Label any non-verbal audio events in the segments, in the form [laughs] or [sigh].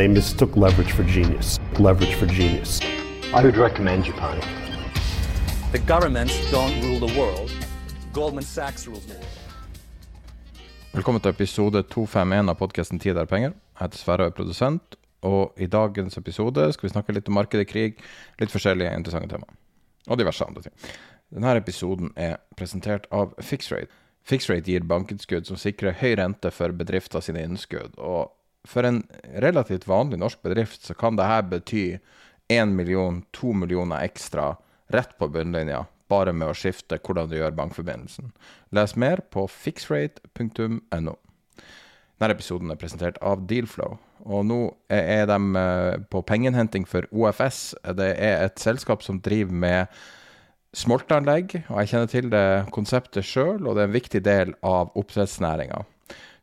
They mistook leverage for genius. Leverage for genius. I would recommend Japan. The governments don't rule the world. Goldman Sachs rules the world. Velkommen til episode 251 av podkasten 'Tid er penger'. Jeg heter Sverre og er produsent. Og i dagens episode skal vi snakke litt om markedet, krig, litt forskjellige interessante tema. Og diverse andre ting. Denne episoden er presentert av Fixrate. Fixrate gir bankinnskudd som sikrer høy rente for bedrifter sine innskudd. Og for en relativt vanlig norsk bedrift så kan dette bety 1 million, 2 millioner ekstra rett på bunnlinja bare med å skifte hvordan du gjør bankforbindelsen. Les mer på fixrate.no. Denne episoden er presentert av Dealflow. Og nå er de på pengeinnhenting for OFS. Det er et selskap som driver med smoltanlegg, og jeg kjenner til det konseptet sjøl, og det er en viktig del av oppdrettsnæringa.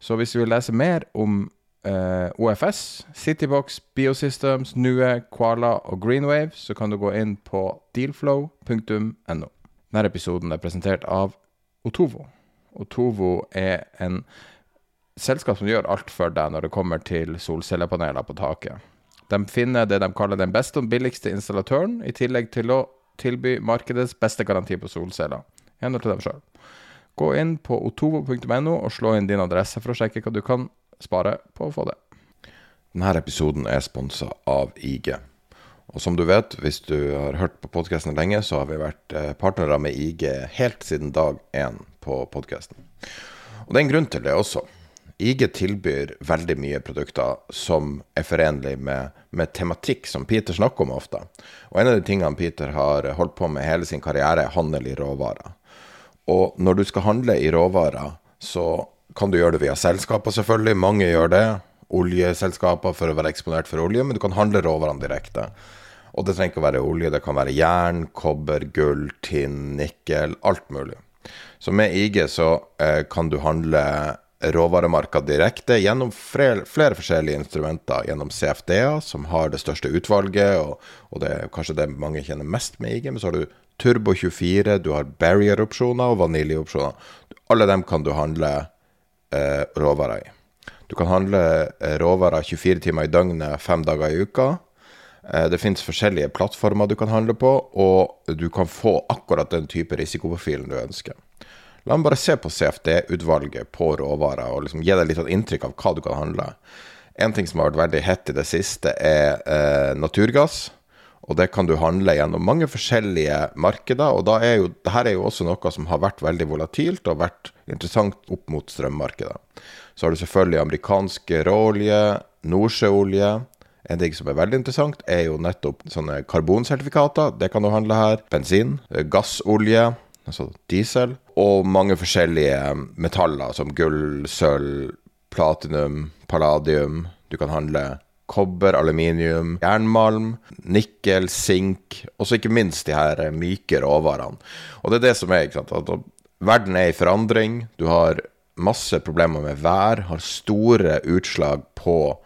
Så hvis du vil lese mer om eh, OFS, Citybox, Biosystems, Nue, Koala og Greenwave, så kan du gå inn på dealflow.no. Denne episoden er presentert av Otovo. Otovo er en selskap som gjør alt for deg når det kommer til solcellepaneler på taket. De finner det de kaller den beste og billigste installatøren, i tillegg til å tilby markedets beste garanti på solceller. Gjennom til dem sjøl. Gå inn på otovo.no og slå inn din adresse for å sjekke hva du kan spare på å få det. Denne episoden er sponsa av IG. Og som du vet, hvis du har hørt på podkasten lenge, så har vi vært partnere med IG helt siden dag én på podkasten. Og det er en grunn til det også. IG tilbyr veldig mye produkter som er forenlig med, med, tematikk som Peter snakker om ofte. Og en av de tingene Peter har holdt på med hele sin karriere, er handel i råvarer. Og når du skal handle i råvarer, så kan du gjøre det via selskaper, selvfølgelig. Mange gjør det. Oljeselskaper for å være eksponert for olje, men du kan handle råvarene direkte. Og det trenger ikke å være olje, det kan være jern, kobber, gull, tinn, nikkel, alt mulig. Så med IG så eh, kan du handle råvaremarka direkte gjennom flere, flere, forskjellige instrumenter. Gjennom CFD-er, som har det største utvalget, og, og det er kanskje det mange kjenner mest med IG. Men så har du Turbo 24, du har Barrier-opsjoner og Vanilje-opsjoner. Alle dem kan du handle eh, råvarer i. Du kan handle eh, råvarer 24 timer i døgnet, fem dager i uka. Eh, det finnes forskjellige plattformer du kan handle på, og du kan få akkurat den type risikoprofilen du ønsker. La meg bare se på CFD-utvalget på råvarer og liksom gi deg litt inntrykk av hva du kan handle. En ting som har vært veldig hett i det siste, er eh, naturgass. Og det kan du handle gjennom mange forskjellige markeder. Og da er jo, dette er jo også noe som har vært veldig volatilt og vært interessant opp mot strømmarkedet. Så har du selvfølgelig amerikansk råolje, nordsjøolje. En ting som er veldig interessant, er jo nettopp sånne karbonsertifikater. Det kan du handle her. Bensin, gassolje, altså diesel. Og mange forskjellige metaller som gull, sølv, platinum, palladium. Du kan handle kobber, aluminium, jernmalm, nikkel, sink, og så ikke minst de her myke råvarene. Og det er det som er, ikke sant. At verden er i forandring. Du har masse problemer med vær, har store utslag på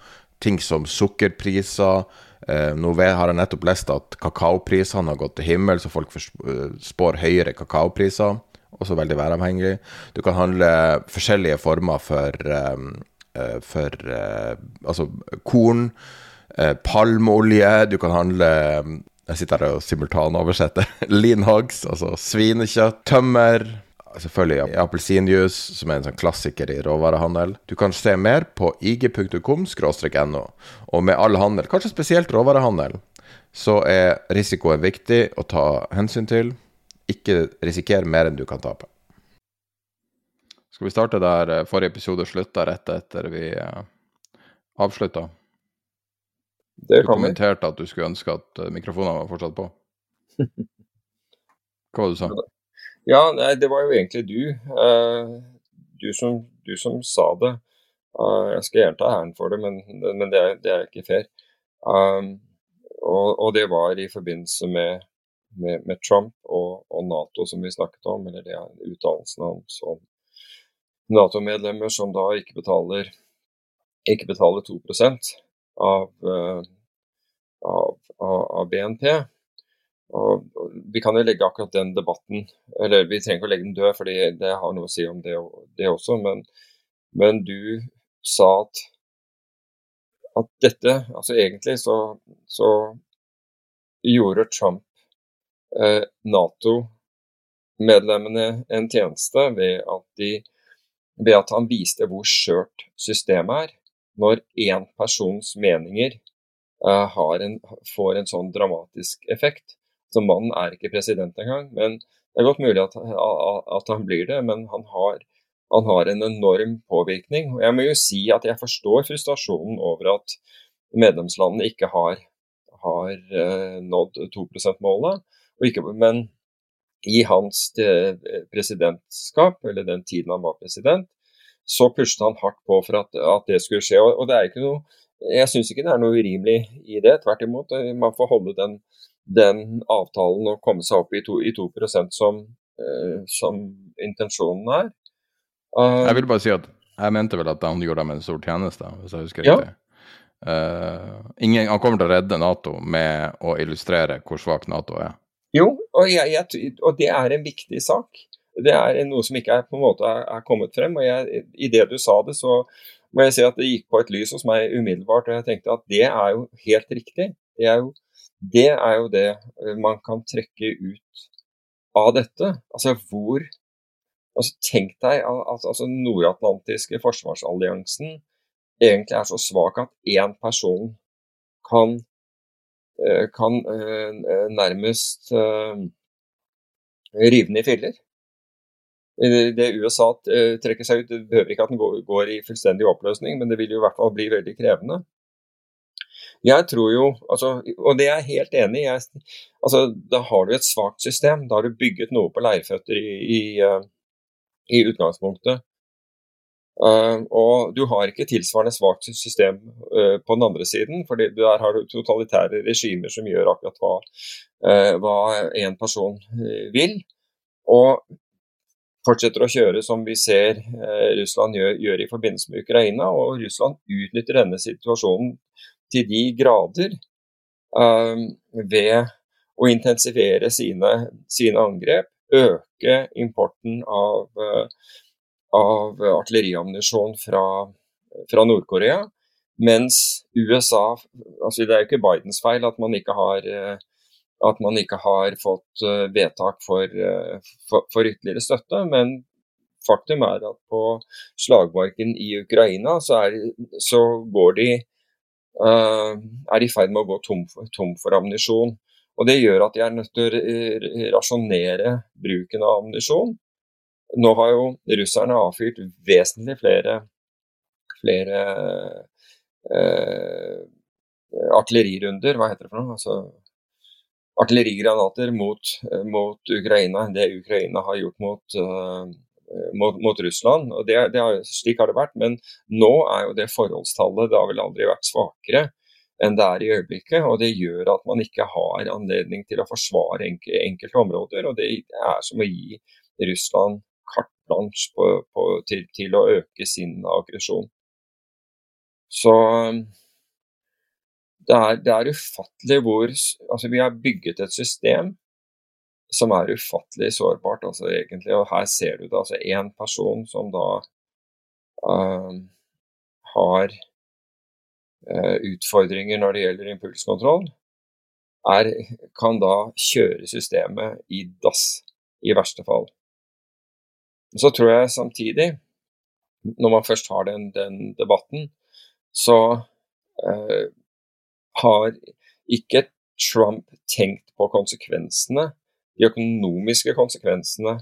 ting som sukkerpriser. Eh, nå har jeg nettopp lest at kakaoprisene har gått til himmel, så folk spår høyere kakaopriser. Også veldig væravhengig. Du kan handle forskjellige former for for eh, altså korn, eh, palmeolje, du kan handle Jeg sitter her og simultanoversetter. [laughs] Linhogs, hogs, altså svinekjøtt, tømmer. selvfølgelig appelsinjuice, som er en sånn klassiker i råvarehandel. Du kan se mer på ig.com no. Og med all handel, kanskje spesielt råvarehandel, så er risikoen viktig å ta hensyn til. Ikke risikere mer enn du kan tape. Skal vi starte der eh, forrige episode slutta, rett etter vi uh, avslutta? Det du kommenterte at du skulle ønske at eh, mikrofonene var fortsatt på. [laughs] Hva var det du sa? Ja, nei, det var jo egentlig du. Du, som, du, som, sa det. Jeg skal gjerne ta æren for det, men, men det, er, det, er, ikke fair. Um, og, og, det var i forbindelse med, med, med Trump og, og, Nato som vi snakket om, eller det er uttalelsen hans om Nato-medlemmer som da ikke betaler, ikke betaler 2 av, uh, av, av, BNP. Og vi kan jo legge akkurat den debatten Eller vi trenger ikke å legge den død, fordi det har noe å si om det, det også. Men, men, du sa at, at dette Altså egentlig så, så gjorde Trump eh, Nato-medlemmene en tjeneste ved at, de, ved at han viste hvor skjørt systemet er når én persons meninger uh, en, får en sånn dramatisk effekt. Så mannen er ikke president engang. men Det er godt mulig at, at han blir det, men han har, han har, en enorm påvirkning. Og jeg må jo si at jeg forstår frustrasjonen over at medlemslandene ikke har, har uh, nådd 2 %-målet. Men i hans eh, presidentskap, eller den tiden han var president, så pushet han hardt på for at, at det skulle skje. Og, og det er ikke noe, Jeg syns ikke det er noe urimelig i det. Tvert imot. Eh, man får holde den, den avtalen og komme seg opp i 2, i 2 som, eh, som intensjonen er. Uh, jeg vil bare si at jeg mente vel at han gjorde dem en stor tjeneste, hvis jeg husker riktig. Uh, ingen, han kommer til å redde Nato med å illustrere hvor svak Nato er. Jo, og, jeg, jeg, og det er en viktig sak det er noe som ikke er, på en måte er, kommet frem. og jeg, I det du sa det, så må jeg si at det gikk på et lys hos meg umiddelbart. Og jeg tenkte at det er jo helt riktig. Det er jo det, er jo det eh, man kan trekke ut av dette. Altså hvor altså Tenk deg at altså, nordatlantiske forsvarsalliansen egentlig er så svak at én person kan, kan eh, nærmest rive den i filler. Det USA eh, trekker seg ut, det behøver ikke at den går i fullstendig oppløsning, men det vil jo i hvert fall bli veldig krevende. Jeg tror jo, altså, og det er jeg helt enig i, altså, da har du et svakt system. Da har du bygget noe på leirføtter i, i, eh, i utgangspunktet. Uh, og du har ikke tilsvarende svakt system uh, på den andre siden, for der har du totalitære regimer som gjør akkurat hva, uh, hva en person vil. Og fortsetter å kjøre som vi ser eh, Russland gjør, gjør, i forbindelse med Ukraina. Og Russland utnytter denne situasjonen til de grader eh, ved å intensivere sine, sine, angrep, øke importen av, eh, av artilleriammunisjon fra, fra Nord-Korea. Mens USA altså Det er jo ikke Bidens feil at man ikke har eh, man ikke har fått eh, vedtak for, eh, for, for, ytterligere støtte. Men faktum er at på slagmarken i Ukraina så er, så de, uh, er i ferd med å gå tom for, tom for ammunisjon. Og Det gjør at de er nødt til å rasjonere bruken av ammunisjon. Nå har jo russerne avfyrt vesentlig flere, flere eh, artillerirunder, hva heter det for noe? Altså, artillerigranater mot, eh, mot, Ukraina enn det Ukraina har gjort mot, uh, mot, mot Russland. og det, det har, Slik har det vært, men nå er jo det forholdstallet det har vel aldri vært svakere enn det er i øyeblikket. og Det gjør at man ikke har anledning til å forsvare enkelte områder. og Det er som å gi Russland carte blanche til, til, å øke sin aggresjon. Så det er, det er ufattelig hvor Altså, vi har bygget et system som er ufattelig sårbart, altså egentlig. Og her ser du det. Altså én person som da uh, har uh, utfordringer når det gjelder impulskontroll, er, kan da kjøre systemet i dass, i verste fall. Så tror jeg samtidig, når man først har den, den debatten, så eh, har ikke Trump tenkt på konsekvensene, de økonomiske konsekvensene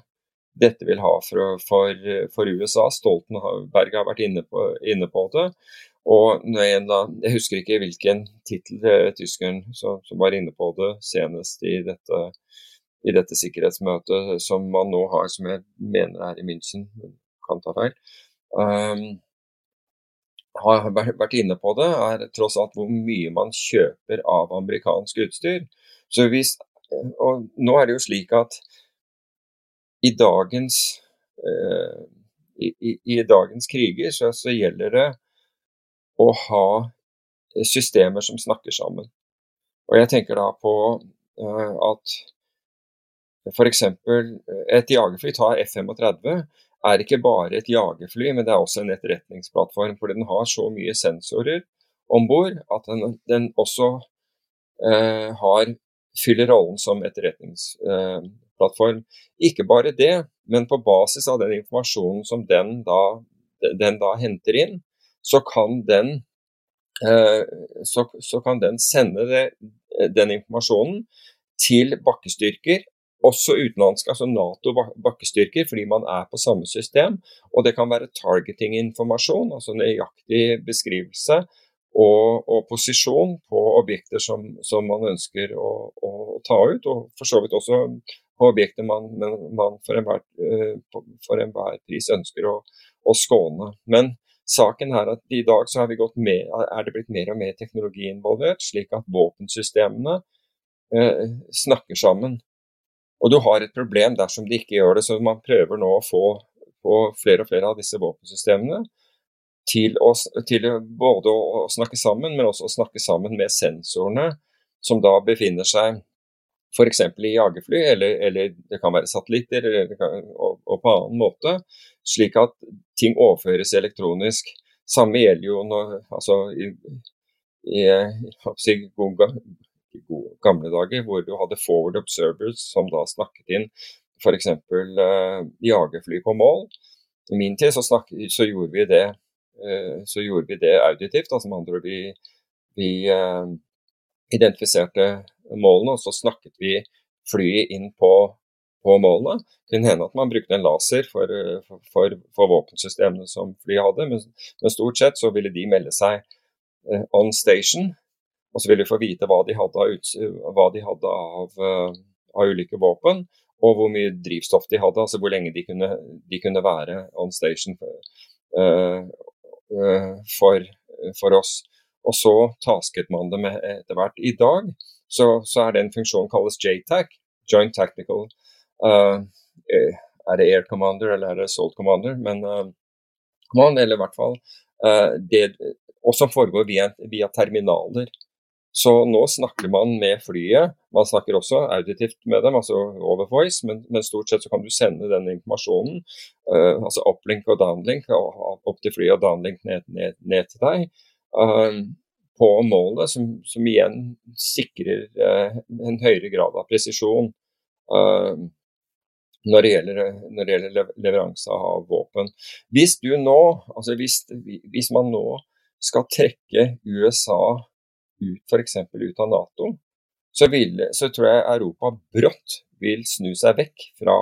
dette vil ha for, for, for USA. Stoltenberg har vært inne på, inne på det. Og jeg, jeg husker ikke hvilken tittel eh, tyskeren som, som, var inne på det senest i dette, i dette sikkerhetsmøtet som man nå har, som jeg mener er i München, kan ta feil. Um, har vært inne på det, er tross alt hvor mye man kjøper av amerikansk utstyr. Så hvis, og nå er det jo slik at i dagens, uh, i, i, i, dagens kriger så, så, gjelder det å ha systemer som snakker sammen. Og jeg tenker da på uh, at f.eks. et jagerfly tar F-35 er ikke bare et jagerfly, men det er også en etterretningsplattform. Fordi den har så mye sensorer om bord at den, den også eh, har, fyller rollen som etterretningsplattform. Eh, ikke bare det, men på basis av den informasjonen som den da, den da henter inn, så kan den, eh, så, så kan den sende det, den informasjonen til bakkestyrker også utenlandske, altså Nato-bakkestyrker, fordi man er på samme system. Og det kan være targeting-informasjon, altså nøyaktig beskrivelse og, og, posisjon på objekter som, som man ønsker å, å, ta ut. Og for så vidt også på objekter man, man for, enhver, eh, for, enhver, pris ønsker å, å, skåne. Men saken er at i dag så med, er det blitt mer og mer teknologi involvert, slik at våpensystemene eh, snakker sammen. Og du har et problem dersom de ikke gjør det. Så man prøver nå å få, få flere og flere av disse våpensystemene til, å, til både å snakke sammen, men også å snakke sammen med sensorene som da befinner seg f.eks. i jagerfly, eller, eller, det kan være satellitter kan, og, og, på annen måte, slik at ting overføres elektronisk. Samme gjelder jo når, altså, i, i, i gode gamle dager, hvor du hadde forward observers som da snakket inn f.eks. Uh, jagerfly på mål. I min tid så, snakket, så, gjorde vi det, uh, så gjorde vi det auditivt. altså med andre ord vi, vi uh, identifiserte målene, og så snakket vi flyet inn på, på målene. Det kunne hende at man brukte en laser for, for, for, for våpensystemene som flyet hadde, men, men, stort sett så ville de melde seg on station og så ville vi få vite hva de hadde av, de hadde av, uh, av, ulike våpen, og hvor mye drivstoff de hadde, altså hvor lenge de kunne, de kunne være on station uh, uh, for, for, oss. Og så tasket man det med etter hvert. I dag så, så er den funksjonen kalles JTAC, Joint Tactical Er det Air Commander eller er det Salt Commander? Men command, eller i hvert fall det, og som foregår via, via terminaler. Så nå snakker man med flyet. Man snakker også auditivt med dem, altså over voice, men, men stort sett så kan du sende den informasjonen, uh, altså uplink og downlink, opp til flyet og downlink ned, ned, ned til deg, uh, på målet, som, som igjen sikrer uh, en høyere grad av presisjon. Når det, gjelder, når det gjelder leveranse av våpen. Hvis du nå, altså hvis, hvis man nå skal trekke USA ut f.eks. ut av Nato, så, vil, så, tror jeg Europa brått vil snu seg vekk fra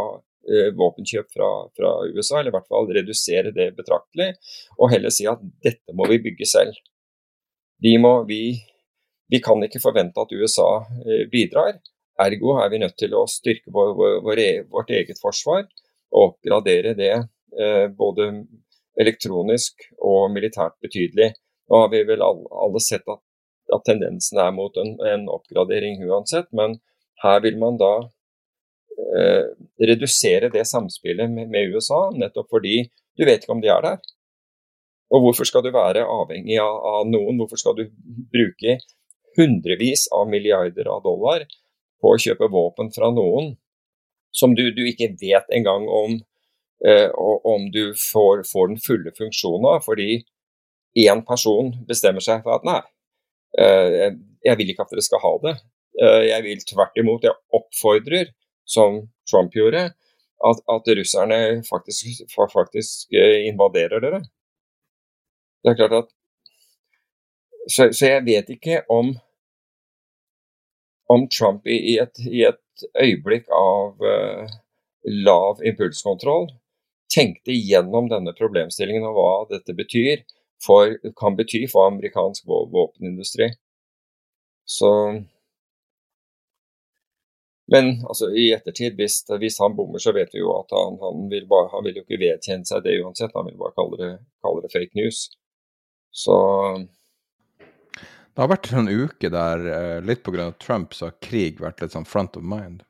eh, våpenkjøp fra, fra, USA, eller i hvert fall redusere det betraktelig, og heller si at dette må vi bygge selv. Må, vi, vi kan ikke forvente at USA eh, bidrar, ergo er vi nødt til å styrke vår, vår, e, vårt eget forsvar og oppgradere det eh, både elektronisk og militært betydelig. Nå har vi vel alle, alle sett at at tendensen er mot en, en oppgradering uansett, men her vil man da eh, redusere det samspillet med, med, USA, nettopp fordi du vet ikke om de er der. Og hvorfor skal du være avhengig av, av noen? Hvorfor skal du bruke hundrevis av milliarder av dollar på å kjøpe våpen fra noen som du, du ikke vet engang om, eh, om du får, får, den fulle funksjonen av, fordi én person bestemmer seg for at nei, jeg vil ikke at dere skal ha det. Eh, jeg vil tvert imot, jeg oppfordrer, som Trump gjorde, at, at russerne faktisk, faktisk, invaderer dere. Det er klart at Så, så jeg vet ikke om, om Trump i, et, i, et, øyeblikk av uh, lav impulskontroll tenkte gjennom denne problemstillingen og hva dette betyr for, kan bety for amerikansk våpenindustri. Så Men altså, i ettertid, hvis, hvis, han bommer, så vet vi jo at han, han, vil, bare, han vil jo ikke vedkjenne seg det uansett. Han vil bare kalle det, kalle det fake news. Så Det har vært en uke der, eh, litt pga. Trump, så har krig vært litt sånn front of mind.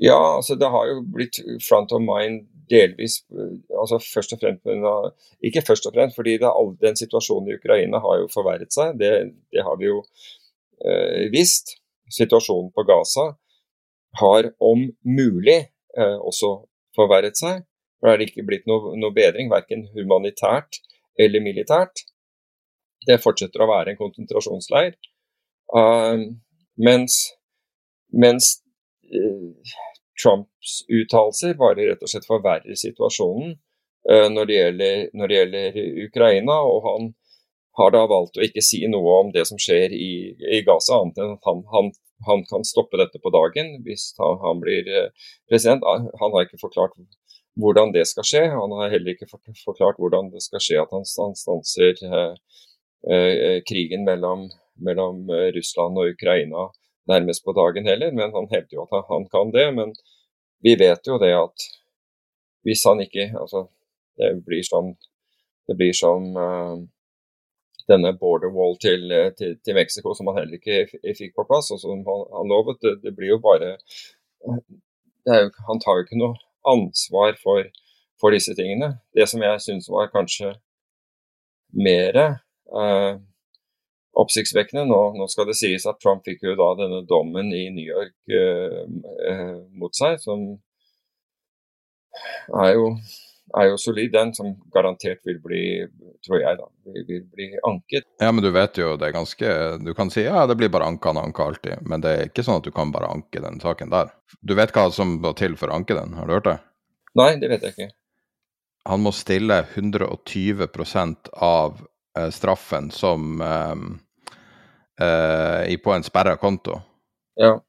Ja, altså det har jo blitt front of mind delvis eh, altså først og fremst, Ikke først og fremst, fordi det, den situasjonen i Ukraina har jo forverret seg. Det, det har vi jo eh, visst. Situasjonen på Gaza har om mulig eh, også forverret seg. For det er ikke blitt noe, noe bedring, verken humanitært eller militært. Det fortsetter å være en konsentrasjonsleir. Uh, mens, mens Trumps uttalelser bare rett og slett forverrer situasjonen uh, når, det gjelder, når, det gjelder, Ukraina. Og han har da valgt å ikke si noe om det som skjer i, i Gaza, annet enn at han, han, han, kan stoppe dette på dagen hvis han, han blir uh, president. Han har ikke forklart hvordan det skal skje. Han har heller ikke forklart hvordan det skal skje at han, stanser eh, krigen mellom, mellom Russland og Ukraina nærmest på dagen heller, men han hevder jo at han kan det. Men vi vet jo det at hvis han ikke Altså, det blir som, det blir som uh, denne border wall til, til, til, Mexico som han heller ikke fikk på plass, og som han, han lovet. Det, det, blir jo bare jo, Han tar jo ikke noe ansvar for, for disse tingene. Det som jeg syns var kanskje mer uh, oppsiktsvekkende. Nå, nå, skal det sies at Trump fikk jo da denne dommen i New York eh, eh, mot seg, som er jo, er jo, solid, den som garantert vil bli, tror jeg, da, vil, bli anket. Ja, men du vet jo det er ganske Du kan si ja, det blir bare anka og anka alltid, men det er ikke sånn at du kan bare anke den saken der. Du vet hva som må til for å anke den, har du hørt det? Nei, det vet jeg ikke. Han må stille 120 av straffen som um, uh, på en sperra konto. Ja.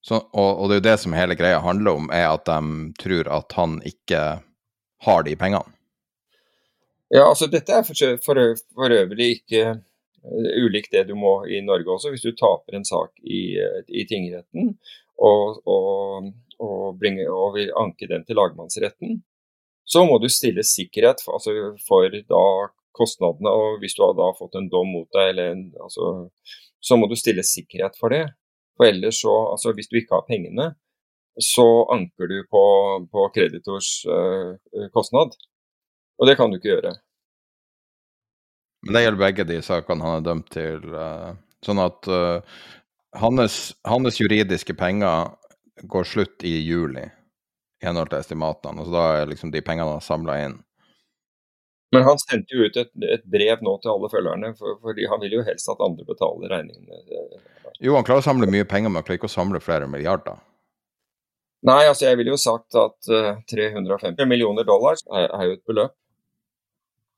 Så, og, og, det er jo det som hele greia handler om, er at de tror at han ikke har de pengene. Ja, altså dette er for, for, for øvrig ikke uh, ulikt det du må i Norge også. Hvis du taper en sak i, i tingretten og, og, og, bringer, og vil anke den til lagmannsretten, så må du stille sikkerhet for, altså for da kostnadene. Og hvis du har da fått en dom mot deg, en, altså, så må du stille sikkerhet for det. For ellers så, altså hvis du ikke har pengene, så anker du på, på kreditors uh, kostnad. Og det kan du ikke gjøre. Men det gjelder begge de sakene han er dømt til. Uh, sånn at uh, hans, hans, juridiske penger går slutt i juli, i henhold til estimatene. Altså da er liksom de pengene han har samla inn, men han sendte jo ut et, et, brev nå til alle følgerne, for, fordi han vil jo helst at andre betaler regningene. Jo, han klarer å samle mye penger, men han klarer ikke å samle flere milliarder. Nei, altså jeg ville jo sagt at uh, eh, 350 millioner dollar er, er, jo et beløp.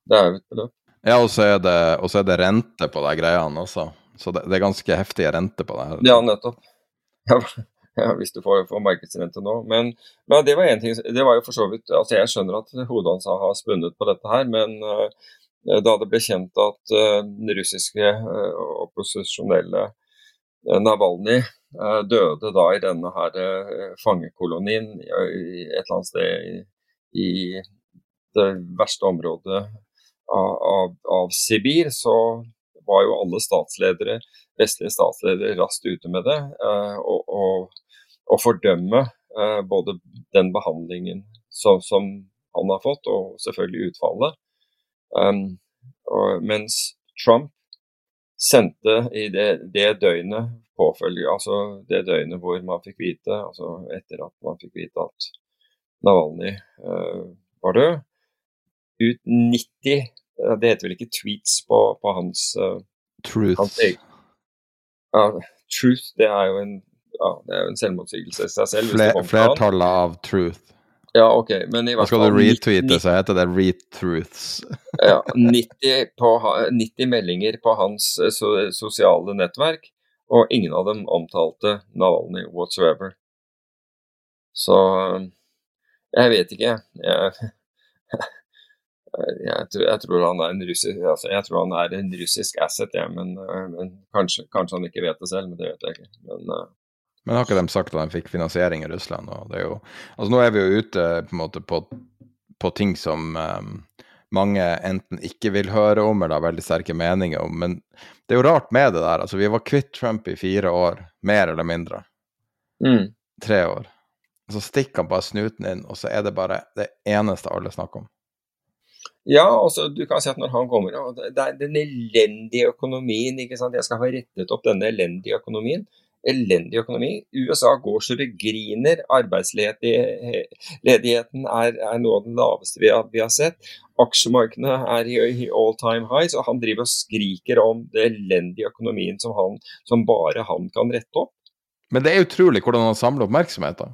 Det er jo et beløp. Ja, og så er det, er det rente på de greiene også. Så det, det, er ganske heftige rente på det her. Ja, nettopp. Ja, [laughs] ja, hvis du får, får markedsrente nå. Men, men, det var en ting, det var jo for så vidt altså Jeg skjønner at hodet hans har spunnet på dette her, men uh, da det ble kjent at uh, den russiske uh, opposisjonelle Navalny døde da i denne her fangekolonien i, et eller annet sted i, i det verste området av, av, av Sibir, så var jo alle statsledere, vestlige statsledere raskt ute med det. Og, og, å fordømme eh, både den behandlingen som, som, han har fått, og selvfølgelig utfallet. Um, og, mens Trump sendte i det, det døgnet påfølge, altså det døgnet hvor man fikk vite, altså etter at man fikk vite at Navalny uh, var død, ut 90 Det heter vel ikke tweets på, på hans uh, Truth. Hans, ja, truth, det er jo en ja, det er jo en selvmotsigelse i seg selv. Fler, flertallet av truth. Ja, ok, men i hvert fall... Skal du retweete, så heter det retruths. [laughs] ja, 90, på, 90, meldinger på hans so, sosiale nettverk, og ingen av dem omtalte Navalny whatsoever. Så jeg vet ikke, [laughs] jeg. Jeg, tror, jeg, tror han en russisk, altså, jeg tror han er en russisk asset, ja, men, men kanskje, kanskje, han ikke vet det selv. Men det vet jeg ikke. Men, men har ikke de sagt at de fikk finansiering i Russland? Jo, altså nå er vi jo ute på, en måte, på, på ting som um, mange enten ikke vil høre om eller har veldig sterke meninger om. Men det er jo rart med det der. altså Vi var kvitt Trump i fire år, mer eller mindre. Mm. Tre år. Og så stikker han bare snuten inn, og så er det bare det eneste alle snakker om. Ja, altså du kan si at når han kommer Det er den elendige økonomien. ikke sant? Jeg skal ha rettet opp denne elendige økonomien elendig økonomi. USA går så det griner. Arbeidsledigheten er, er, av den laveste vi har, vi har sett. Aksjemarkedene er i, i, all time highs, og han driver og skriker om den elendige økonomien som, han, som bare han kan rette opp. Men det er utrolig hvordan han samler oppmerksomhet. da.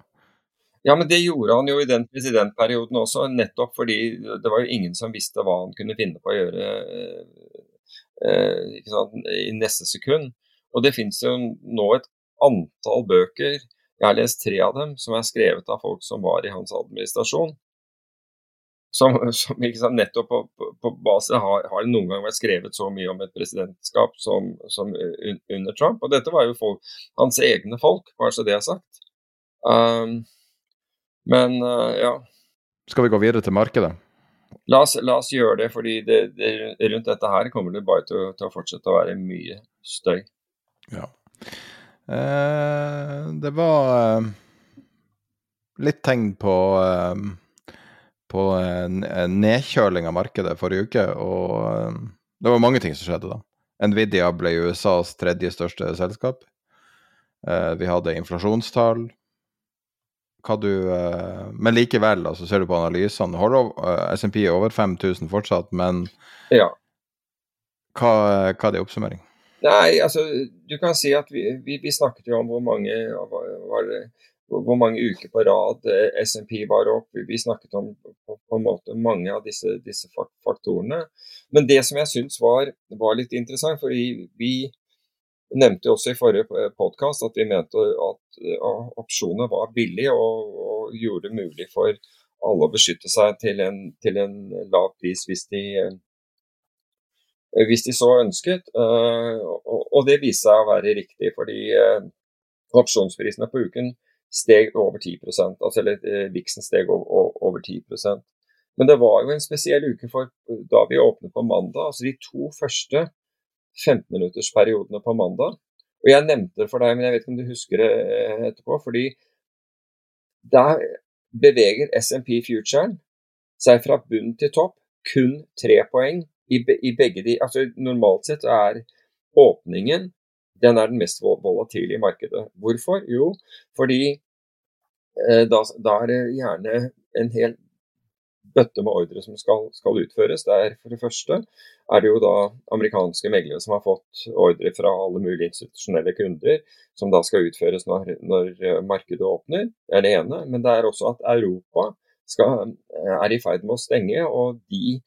Ja, men det gjorde han jo i den presidentperioden også, nettopp fordi det var jo ingen som visste hva han kunne finne på å gjøre eh, sant, i neste sekund. Og det finnes jo nå et antall bøker, jeg har lest tre av dem, som er skrevet av folk som var i hans administrasjon. Som, som sant, nettopp på, på, på basis har, har, noen gang vært skrevet så mye om et presidentskap som, som under Trump. Og dette var jo folk, hans egne folk, bare så det er sagt. Um, men uh, ja. Skal vi gå videre til markedet? La oss, la oss gjøre det, fordi det, det, rundt dette her kommer det bare til, til å fortsette å være mye støy. Ja. Eh, det var eh, litt tegn på eh, på nedkjøling av markedet forrige uke, og det var mange ting som skjedde da. Nvidia ble USAs tredje største selskap. Vi hadde inflasjonstall. Hva du Men likevel, altså, ser du på analysene, SMP er over 5000 fortsatt, men ja. hva, hva er det oppsummering? Nei, altså du kan si at vi, vi, vi snakket jo om hvor mange, det, hvor mange uker på rad eh, SMP var opp. Vi snakket om på, på en måte mange av disse, disse, faktorene. Men det som jeg syns var, var, litt interessant, fordi vi nevnte også i forrige podkast at vi mente at opsjoner var billige og, og, gjorde det mulig for alle å beskytte seg til en, til en lav pris hvis de Eh, hvis de så ønsket. Eh, og det viste seg å være riktig, fordi eh, opsjonsprisene på uken steg over 10% altså eller Vixen steg over 10% Men det var jo en spesiell uke for da vi åpnet på mandag. altså De to første 15-minuttersperiodene på mandag. Og Jeg nevnte det for deg, men jeg vet ikke om du husker det etterpå. fordi der beveger SMP Futuren seg fra bunn til topp kun tre poeng i, i begge de altså Normalt sett er åpningen den er den mest volatile i markedet. Hvorfor? Jo, fordi eh, da, da, er det gjerne en hel bøtte med ordre som skal, skal, utføres. Det er For det første er det jo da amerikanske meglere som har fått ordre fra alle mulige institusjonelle kunder, som da skal utføres når, når eh, markedet åpner. Det er det ene. Men det er også at Europa skal, eh, er i ferd med å stenge, og de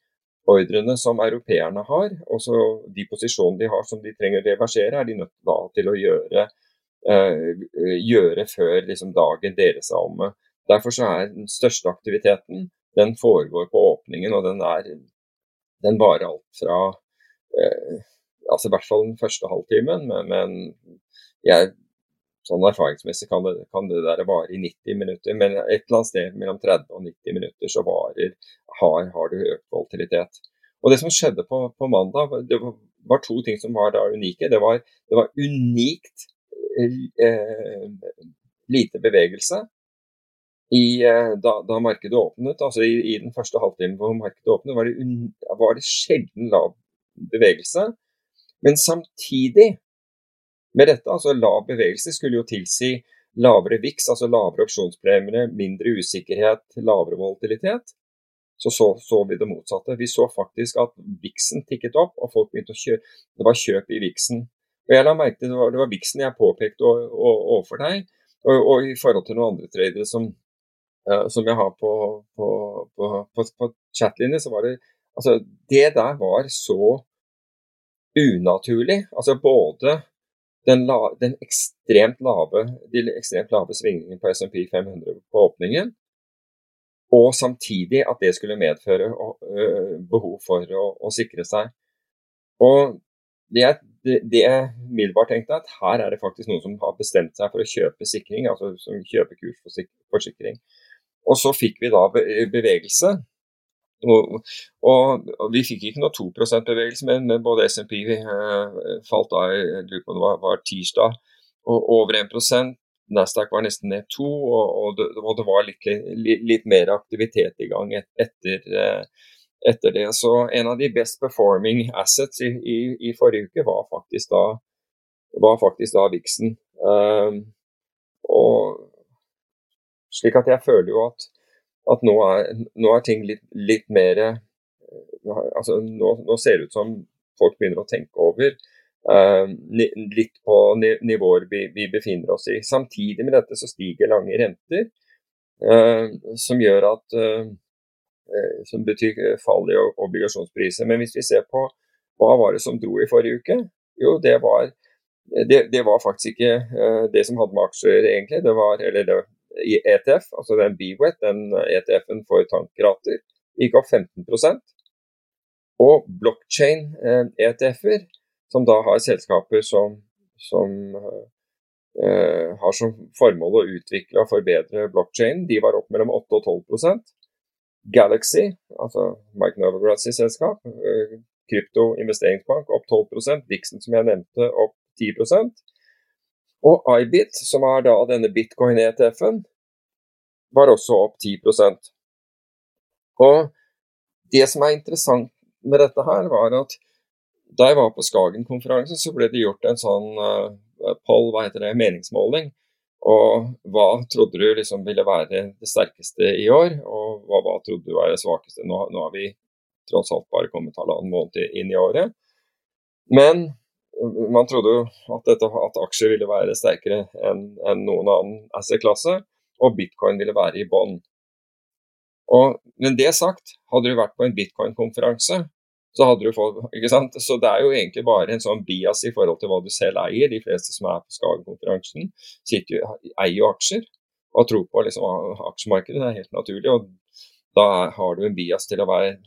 ordrene som europeerne har, og så de posisjonene de har som de trenger å reversere, er de nødt da til å gjøre, eh, gjøre før liksom, dagen deres er omme. Derfor så er den største aktiviteten den foregår på åpningen, og den, er, den varer alt fra eh, altså I hvert fall den første halvtimen, men, men jeg Sånn erfaringsmessig kan det, kan det der vare i 90 minutter, men et eller annet sted mellom 30 og 90 minutter så varer, har, har du økt volatilitet. Og Det som skjedde på, på mandag, det var, to ting som var da unike. Det var, det var unikt eh, lite bevegelse i, eh, da, da, markedet åpnet. altså i, i, den første halvtimen hvor markedet åpnet, var det, un, var det sjelden lav bevegelse. Men samtidig med dette, altså lav bevegelse, skulle jo tilsi lavere VIX, altså lavere opsjonspremier, mindre usikkerhet, lavere volatilitet. Så, så så vi det motsatte. Vi så faktisk at VIX-en tikket opp, og folk begynte å kjøpe. Det var kjøp i VIX-en. Og jeg la merke til det var, det var Vixen jeg påpekte overfor deg, og, og, i forhold til noen andre tradere som, som jeg har på, på, på, på, på chatlinje, så var det Altså, det der var så unaturlig. Altså både den, la, den ekstremt lave, de ekstremt lave svingningene på SMP 500 på åpningen, og samtidig at det skulle medføre behov for å, å, sikre seg. Og det, det jeg umiddelbart tenkte, at her er det faktisk noen som har bestemt seg for å kjøpe sikring, altså som kjøper kursforsikring. Og så fikk vi da bevegelse. Og, og, og vi fikk ikke noe 2 %-bevegelse, men, men, både SMP eh, falt da, jeg lurer på det var, var tirsdag, og over 1% Nasdaq var nesten ned 2 og, og, det, det, var litt, litt, litt, mer aktivitet i gang etter, eh, etter, det. Så en av de best performing assets i, i, i forrige uke var faktisk da, var faktisk da Vixen. Um, og slik at jeg føler jo at, at nå, er, nå, er, ting litt, litt mer eh, altså nå, nå, ser det ut som folk begynner å tenke over eh, litt på nivåer vi, vi, befinner oss i. Samtidig med dette så stiger lange renter, eh, som gjør at eh, Som betyr fall i obligasjonspriser. Men hvis vi ser på hva var det som dro i forrige uke, jo det var det, det var faktisk ikke det som hadde med aksjer egentlig. Det var, eller det, ETF, altså den BWET, den ETF-en for tankrater, gikk opp 15% Og blockchain-ETF-er som da har selskaper som, som eh, har som formål å utvikle og forbedre blockchain, De var opp mellom 8 og 12% Galaxy, altså Mike Novograds selskap, uh, krypto investeringsbank, opp 12% Dixon, som jeg nevnte, opp 10 Og iBit, som er da denne bitcoin-ETF-en, var også opp 10% Og det som er interessant med dette her, var at da jeg var på Skagen-konferansen, så ble det gjort en sånn uh, poll, hva heter det, meningsmåling. Og hva trodde du liksom ville være det sterkeste i år, og hva, hva trodde du var det svakeste? Nå, nå har vi tross alt bare kommet halvannen måned inn i året. Men man trodde jo at, dette, at aksjer ville være sterkere enn en noen annen asset-klasse, og bitcoin ville være i bånn. Men det sagt, hadde du vært på en bitcoin-konferanse, så hadde du fått ikke sant? Så det er jo egentlig bare en sånn bias i forhold til hva du selv eier. De fleste som er på Skagen-konferansen, eier jo aksjer og tror på liksom, aksjemarkedet. Det er helt naturlig. og Da har du en bias til å være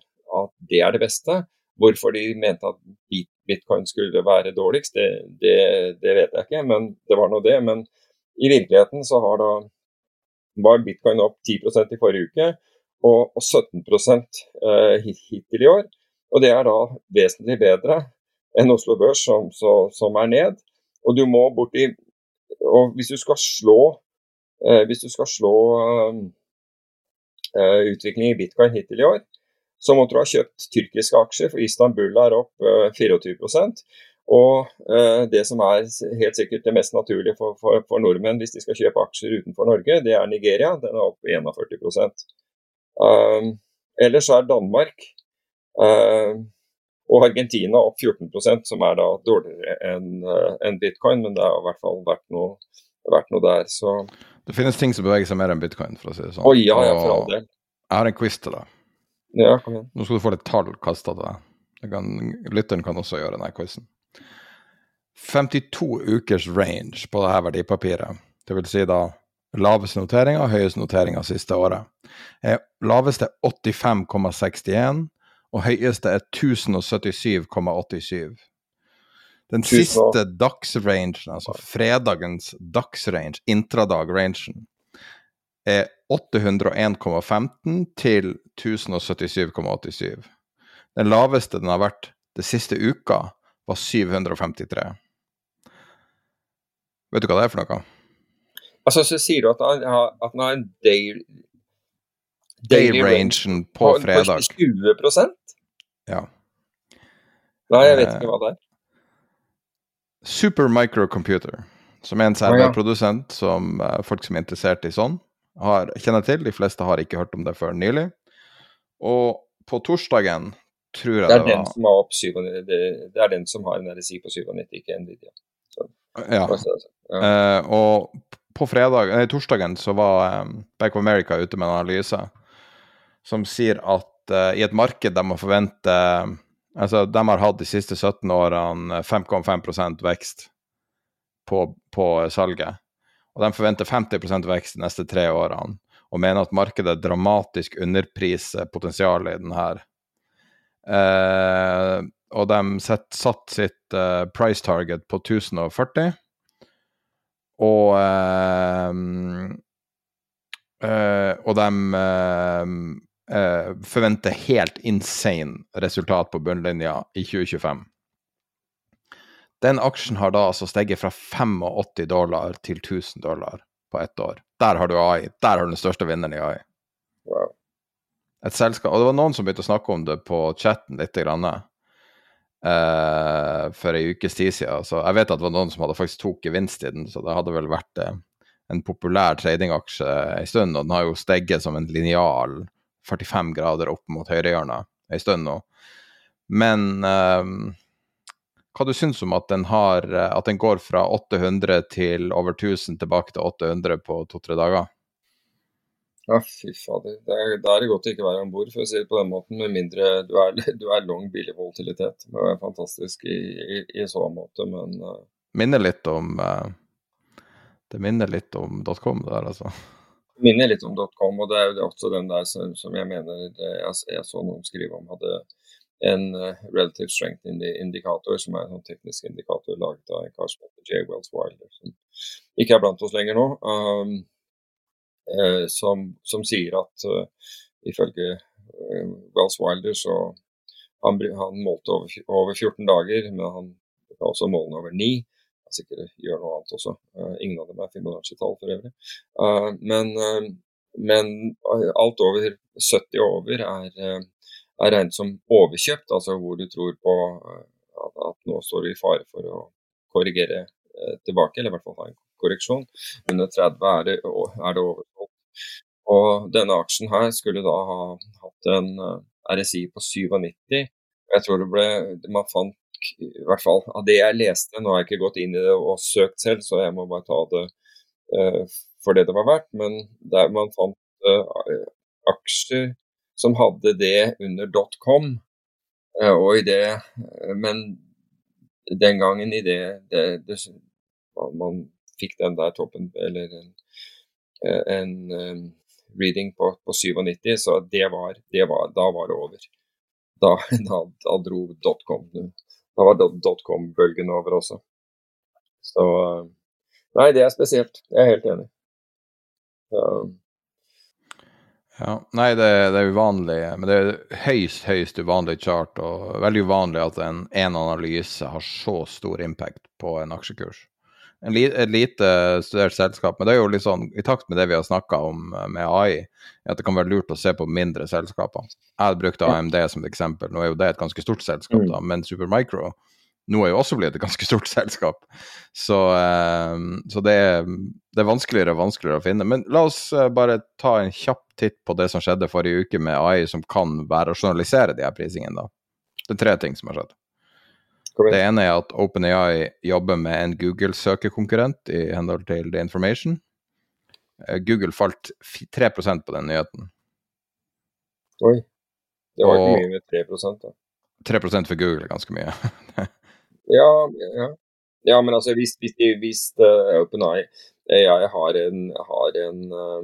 at det er det beste. Hvorfor de mente at bitcoin skulle være dårligst, det, det, det vet jeg ikke, men det var nå det. Men i virkeligheten så har da var bitcoin opp 10% i forrige uke og 17 eh, hittil i år. Og det er da vesentlig bedre enn Oslo Børs, som, så, som er ned. Og du må borti Og hvis du skal slå eh, hvis du skal slå eh, utviklingen i bitcoin hittil i år, så måtte du ha kjøpt tyrkiske aksjer, for Istanbul er opp eh, 24 og eh, det som er helt sikkert det mest naturlige for, for, for, nordmenn hvis de skal kjøpe aksjer utenfor Norge, det er Nigeria. Den er opp 41% um, Ellers er Danmark um, og Argentina opp 14% som er da dårligere enn uh, en bitcoin, men det har i hvert fall vært noe, vært noe der. Så. Det finnes ting som beveger seg mer enn bitcoin, for å si det sånn. Oh, ja, ja, for all del. Jeg har en quiz til deg. Ja, kom igjen. Nå skal du få litt tall kasta til deg. Kan, lytteren kan også gjøre denne quizen. 52 ukers range på dette verdipapiret, det vil si da laveste noteringa, høyeste noteringa siste året. Laveste laveste 85,61 og høyeste er 1077,87. Den siste dagsrangen, altså fredagens dagsrange, intradag-rangen, er 801,15 til 1077,87. Den laveste den har vært det siste uka, var 753. Vet du hva det er for noe? Altså, så sier du at den har, at den har en day, daily, day rangen på, på fredag. På 20 ja. Nei, jeg vet ikke hva det er. Super Microcomputer, som er en serverprodusent som uh, folk som er interessert i sånn, har, kjenner til. De fleste har ikke hørt om det før nylig. Og på torsdagen tror jeg Det det, var den som har opp 97, det, det er den som har en RSI på 97, ikke Nvidia. Så, Ja. så er ja. Eh, og på fredag, nei, torsdagen så var um, Bank of America ute med en analyse som sier at uh, i et marked der man forventer Altså, de har hatt de siste 17 årene 5,5% vekst på, på salget. Og de forventer 50 vekst de neste tre årene, og mener at markedet dramatisk underpriser potensialet i den her. Eh, og de satt sitt eh, price target på 1040. Og eh, eh, Og de eh, eh, forventer helt insane resultat på bunnlinja i 2025. Den aksjen har da altså steget fra 85 dollar til 1000 dollar på ett år. Der har du AI. Der har du den største vinneren i AI. Wow. Et selskap, og det var noen som begynte å snakke om det på chatten litt. Grann, eh, for ei ukes tid siden. Så jeg vet at det var noen som hadde faktisk tok gevinst i den, så det hadde vel vært eh, en populær tradingaksje en stund. Og den har jo steget som en linjal 45 grader opp mot høyrehjørnet en stund nå. Men eh, hva du syns om at den, har, eh, at den går fra 800 til over 1000 tilbake til 800 på to-tre dager? Ja, fy fader. Det er, er det godt å ikke være om bord, for å si det på den måten. Med mindre du er, [laughs] du er lang billig volatilitet. Det er fantastisk i, i, i så måte, men uh, Minner litt om uh, Det minner litt om .com der, altså. minner litt om .com, og det er jo også den der som, som jeg mener det, jeg, jeg så noen skrive om hadde en uh, relative strength indi indikator, som er en sånn teknisk indikator laget av en kar som heter J. Wells Wilder, som ikke er blant oss lenger nå. Um, uh, som, som sier at uh, ifølge uh, Wells Wilder så han, han målte over, over 14 dager, men han kan også måle over 9. Han sikkert gjør noe annet også. Ingen av dem er Fibonacci-tall for øvrig. Men, men alt over 70 og over er, er regnet som overkjøpt, altså hvor du tror på uh, at, at nå står du i fare for å korrigere uh, tilbake, eller i hvert fall ha en korreksjon. Under 30 er det, er det oversolgt. Og denne aksjen her skulle da ha hatt en uh, RSI på 97. Jeg tror det ble Man fant i hvert fall av det jeg leste, nå har jeg ikke gått inn i det og søkt selv, så jeg må bare ta det eh, for det det var verdt, men der man fant eh, aksjer som hadde det under .com, eh, og i det eh, Men den gangen i det, det, det man, fikk den der toppen, eller en, eh, en reading på, på 97, så det var, det var, da var det over. Da, [laughs] da, da dro .com Da var .com-bølgen over også. Så Nei, det er spesielt. Jeg er helt enig. Så, Ja, Nei, det, det er uvanlig, men det er høyst, høyst uvanlig chart, og veldig uvanlig at en, én analyse har så stor impact på en aksjekurs. En li, et lite studert selskap, men det er jo litt sånn, i takt med det vi har snakka om eh, med AI, at det kan være lurt å se på mindre selskaper. Jeg hadde brukt AMD som et eksempel, nå er jo det et ganske stort selskap, da, men Supermicro nå er jo også blitt et ganske stort selskap. Så, eh, så det, er, det er vanskeligere og vanskeligere å finne. Men la oss eh, bare ta en kjapp titt på det som skjedde forrige uke med AI, som kan være å journalisere de her prisingene. da. Det er tre ting som har skjedd. Det ene er at OpenAI jobber med en Google-søkekonkurrent i henhold til The Information. Eh, Google falt fi- 3 på den nyheten. Oi. Det var ikke mye med 3 da. 3 for Google er ganske mye. [laughs] Ja, ja. ja men altså hvis, hvis, hvis uh, OpenAI har en, har en, eh,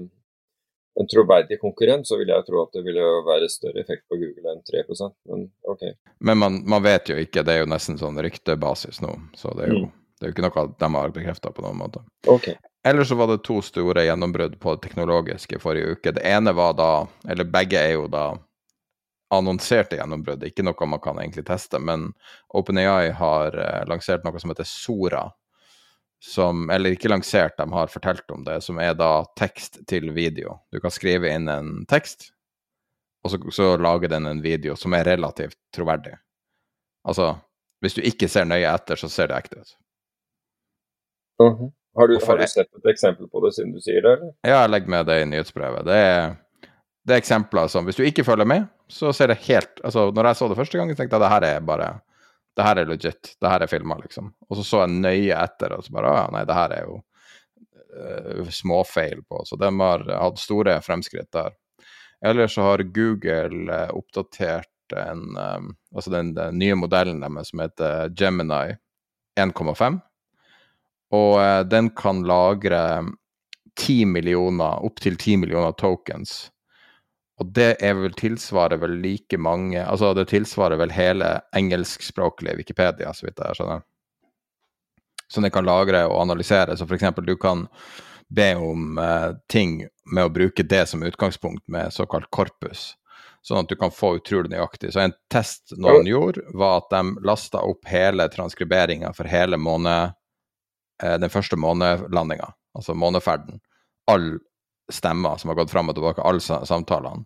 en troverdig konkurrent, så vil jeg tro at det ville være større effekt på Google enn 3% Men OK. Men man, man vet jo ikke, det er jo nesten sånn ryktebasis nå. Så det er jo, Mm. det er jo ikke noe de har bekrefta på noen måte. Okay. Ellers så var det to store gjennombrudd på det teknologiske forrige uke. Det ene var da, eller begge er jo da annonserte gjennombrudd, ikke noe man kan egentlig teste, men OpenAI har eh, lansert noe som heter Sora. Som, eller ikke lansert, de har fortalt om det, som er da tekst til video. Du kan skrive inn en tekst, og så, så lager den en video som er relativt troverdig. Altså, hvis du ikke ser nøye etter, så ser det ekte ut. Mhm. Har, du, har du er- sett et eksempel på det siden du sier det, eller? Ja, jeg legger med det i nyhetsbrevet. Det er, det er eksempler som Hvis du ikke følger med, så ser det helt altså Når jeg så det første gang, tenkte jeg at det her er bare det her er legit. Det her er filma, liksom. Og så så jeg nøye etter, og så bare Å ja, nei, det her er jo uh, småfeil på. Så de har hatt store fremskritt der. Eller så har Google uh, oppdatert en um, Altså den, den, nye modellen deres som heter Gemini 1,5. Og uh, den kan lagre 10 millioner, opptil 10 millioner tokens og det er vel tilsvarer vel like mange Altså det tilsvarer vel hele engelskspråklige Wikipedia, så vidt jeg skjønner. Som det kan lagre og analysere. Så f.eks. du kan be om eh, ting med å bruke det som utgangspunkt med såkalt korpus. Sånn at du kan få utrolig nøyaktig. Så en test noen gjorde, var at de lasta opp hele transkriberinga for hele måned, eh, den første månelandinga, altså måneferden. All stemmer som har gått fram og tilbake, alle samtalene.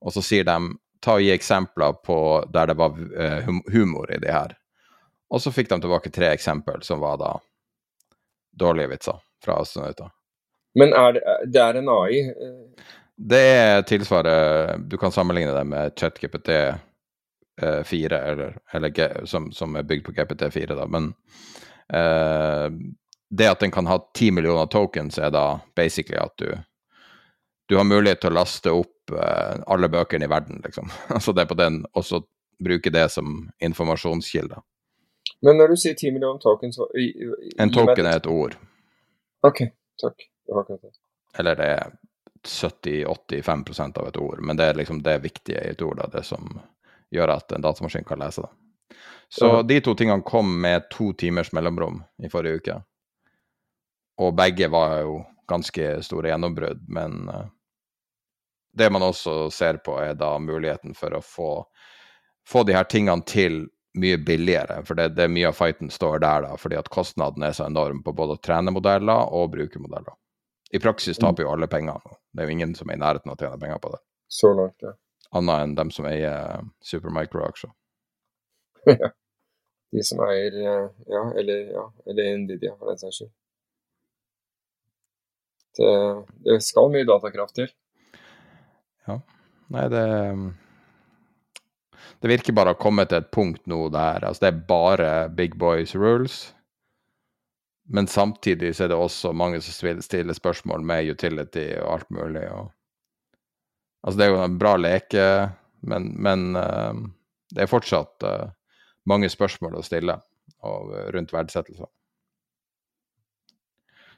Og så sier de ta og gi eksempler på der det var uh, humor i de her. Og så fikk de tilbake tre eksempel som var da dårlige vitser fra astronauter. Men er det, det er en AI? Eh? Det er tilsvaret Du kan sammenligne det med ChatGPT 4, eh, eller, eller som, som, er bygd på GPT4, da. Men eh, det at den kan ha ti millioner tokens, er da basically at du du har mulighet til å laste opp uh, alle bøkene i verden, liksom. [laughs] altså det er på den, og så bruke det som informasjonskilde. Men når du sier 10 millioner tokens i, i, En token er et ord. OK, takk. Det var akkurat det. Eller det er 70-85% av et ord, men det er liksom det viktige i et ord, da, det som gjør at en datamaskin kan lese det. Så ja. de to tingene kom med to timers mellomrom i forrige uke. Og begge var jo ganske store gjennombrudd, men uh, det man også ser på, er da muligheten for å få, få de her tingene til mye billigere. For det, det mye av fighten står der, da, fordi at kostnaden er så enorm på både å trene modeller og bruke modeller. I praksis taper jo alle penger. Det er jo ingen som er i nærheten av å tjene penger på det. Så langt, ja. Annet enn dem som eier Supermicro-aksjer. [laughs] De som eier eh, Ja, eller, ja, eller Nvidia, for den saks skyld. Det, det skal mye datakraft til. Ja. Nei, det Det virker bare å ha kommet til et punkt nå der altså det er bare big boys rules. Men samtidig så er det også mange som stiller spørsmål med utility og alt mulig. Og, altså det er jo en bra leke, men, men uh, det er fortsatt uh, mange spørsmål å stille og, rundt verdsettelser.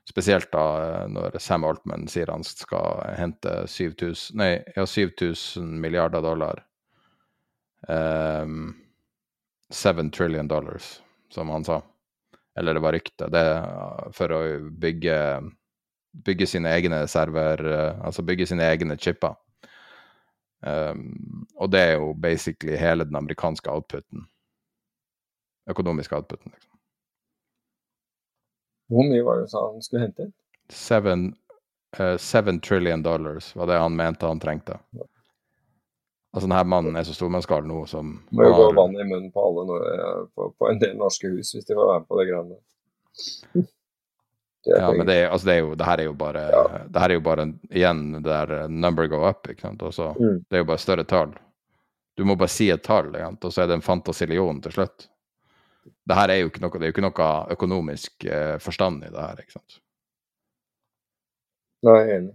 Spesielt da eh, når Sam Altman sier han skal hente 7000, nei, ja, 7000 milliarder dollar. Um, ehm, 7 trillion dollars, som han sa. Eller det var rykte. Det for å bygge, bygge sine egne server eh, Altså bygge sine egne chipper. Um, og det er jo basically hele den amerikanske outputen. Økonomiske outputen, liksom. Hvor mye var det sa han skulle hente inn? Seven, uh, seven trillion dollars var det han mente han trengte. Altså denne mannen er så stor man skal nå som Må jo har... gå vann i munnen på alle nå, eh, på, på, en del norske hus hvis de får være med på det greiene Ja, men det, er, altså det, er jo, det her er jo bare ja. Det her er jo bare igjen det der eh, number go up. ikke sant? Også, mm. Det er jo bare større tall. Du må bare si et tall, og så er det en fantasillion til slutt det her er jo ikke noe, det er jo ikke noe økonomisk eh, forstand i det her, ikke sant. Nei, jeg er enig.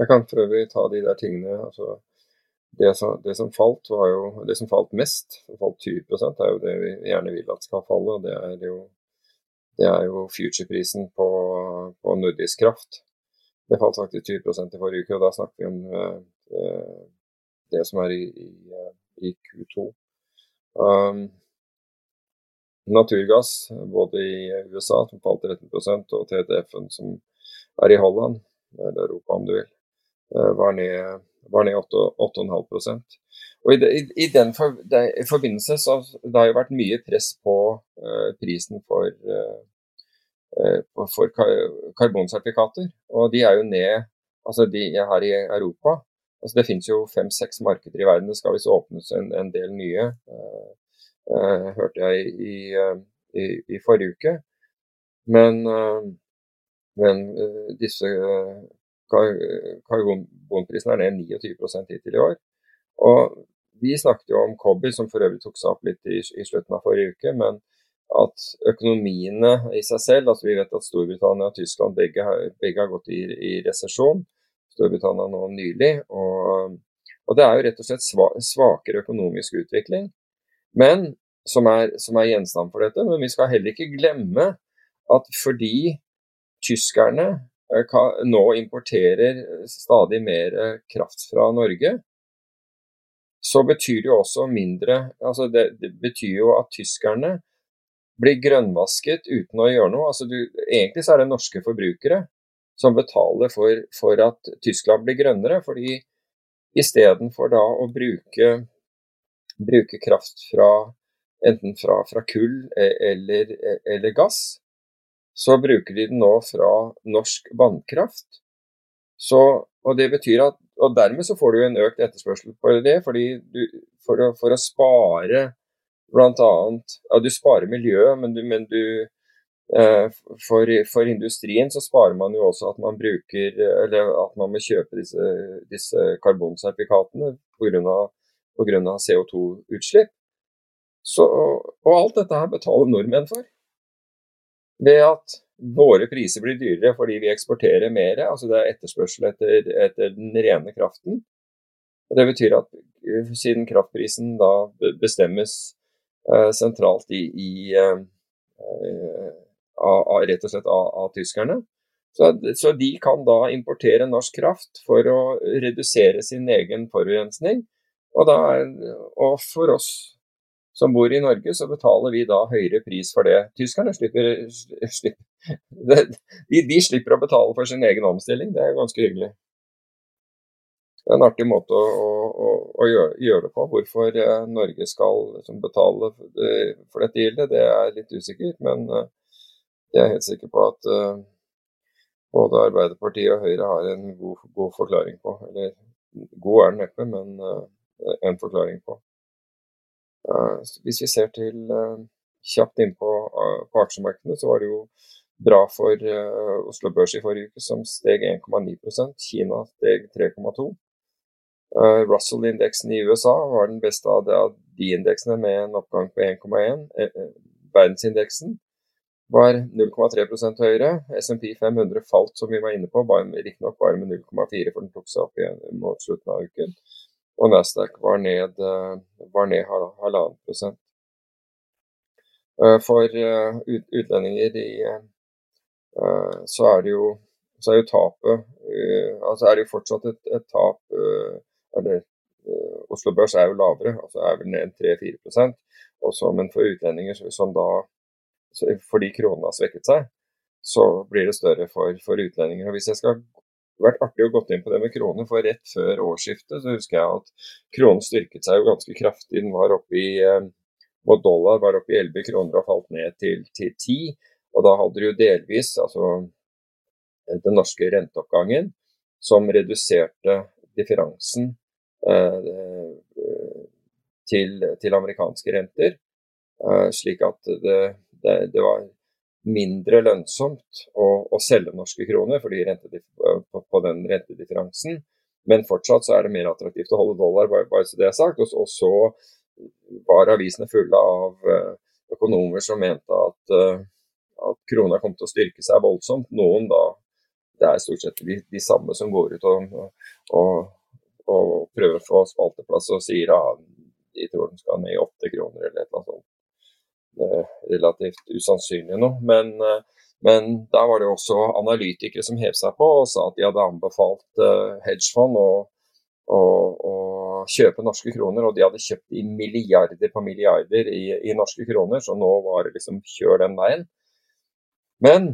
Jeg kan for øvrig ta de der tingene altså det som, det som, falt, var jo Det som falt mest, falt 20 er jo det vi gjerne vil at skal falle. Det er jo, det er jo future-prisen på, på, nordisk kraft. Det falt faktisk 20 i forrige uke, og da snakker vi om eh, det som er i, i, i Q2. Um, naturgass, både i USA, som falt 13% og TTF-en, som er i Holland, eller Europa om du vil, eh, var ned, var ned 8,5 og i, i, i den for, de, i forbindelse så det har jo vært mye press på uh, prisen for, uh, for karbonsertifikater. Og de er jo ned altså de her i Europa Altså, det finnes jo fem-seks markeder i verden. Det skal visst åpnes en, en, del nye, uh, hørte jeg i, uh, i, i, forrige uke. Men, men disse karbonprisene er ned 29% hittil i år. Og vi snakket jo om Cobby, som for øvrig tok seg opp litt i, i, slutten av forrige uke. Men at økonomiene i seg selv altså Vi vet at Storbritannia og Tyskland begge, begge har gått i, i resesjon. Storbritannia nå nylig. Og, og, det er jo rett og slett svakere økonomisk utvikling. Men som er, som er gjenstand for dette. Men vi skal heller ikke glemme at fordi tyskerne eh, nå importerer stadig mer kraft fra Norge, så betyr det jo også mindre altså det, det, betyr jo at tyskerne blir grønnvasket uten å gjøre noe. Altså du, egentlig så er det norske forbrukere som betaler for, for at Tyskland blir grønnere. fordi istedenfor da å bruke, bruke kraft fra enten fra, fra kull e, eller, e, eller, gass, så bruker de den nå fra norsk vannkraft. Så, og det betyr at og Dermed så får du en økt etterspørsel på det, fordi du, for, å, for å spare bl.a. Ja, du sparer miljøet, men men du for, for, industrien så sparer man jo også at man bruker Eller at man må kjøpe disse, disse karbonsertifikatene pga. CO2-utslipp. Og alt dette her betaler nordmenn for. Ved at våre priser blir dyrere fordi vi eksporterer mer. altså Det er etterspørsel etter, etter den rene kraften. Og Det betyr at eh, siden kraftprisen da bestemmes uh, sentralt i, i uh, av, rett og slett av, av tyskerne, så, så, de kan da importere norsk kraft for å redusere sin egen forurensning. Og, da, og for oss som bor i Norge, så betaler vi da høyere pris for det. Tyskerne slipper, slipper de, de, slipper å betale for sin egen omstilling. Det er ganske hyggelig. Det er en artig måte å, å, å gjøre, gjøre, det på. Hvorfor eh, Norge skal liksom, betale for dette gildet, det er litt usikkert. Men uh, jeg er helt sikker på at uh, både Arbeiderpartiet og Høyre har en god, god forklaring på. Eller god er den neppe, men uh, en forklaring på. Uh, hvis vi ser til kjapt inn på, aksjemarkedene, så var det jo bra for Oslo Børs i forrige uke, som steg 1,9% Kina steg 3,2 Russell-indeksen i USA var den beste av de indeksene med en oppgang på 1,1. Verdensindeksen var 0,3% høyere. SMP 500 falt, som vi var inne på, riktignok bare med 0,4, for den tok seg opp igjen mot slutten av uken og Nasdaq var ned, eh, var ned halvannen prosent. Eh, for eh, utlendinger i, så er det jo så er jo tapet altså er det jo fortsatt et, et tap eller Oslo Børs er jo lavere, altså er vel ned 3-4 også, Men for utlendinger som da fordi kronen har svekket seg, så blir det større for, for utlendinger. Og Hvis jeg skal vært artig å gå inn på det med kroner, for rett før årsskiftet så husker jeg at kronen styrket seg jo ganske kraftig. Den var oppe i og dollar var oppe i 11 kroner og falt ned til, til 10. Og da hadde du jo delvis altså den norske renteoppgangen som reduserte differansen eh, til, til, amerikanske renter. Eh, slik at det, det, det var mindre lønnsomt å, å selge norske kroner fordi på, på, den rentedifferansen. Men fortsatt så er det mer attraktivt å holde dollar, bare, bare så det er sagt. Og, og, så var avisene fulle av uh, økonomer som mente at, uh, at krona kom til å styrke seg voldsomt. Noen da Det er stort sett de, de samme som går ut og, og, og prøver å få spalteplass og sier at ja, de tror den skal ned i åtte kroner eller et eller annet sånt relativt usannsynlig nå. Men, eh, men da var det også analytikere som hev seg på og sa at de hadde anbefalt eh, hedgefond å, å, å, kjøpe norske kroner, og de hadde kjøpt i milliarder på milliarder i, i norske kroner, så nå var det liksom kjør den veien. Men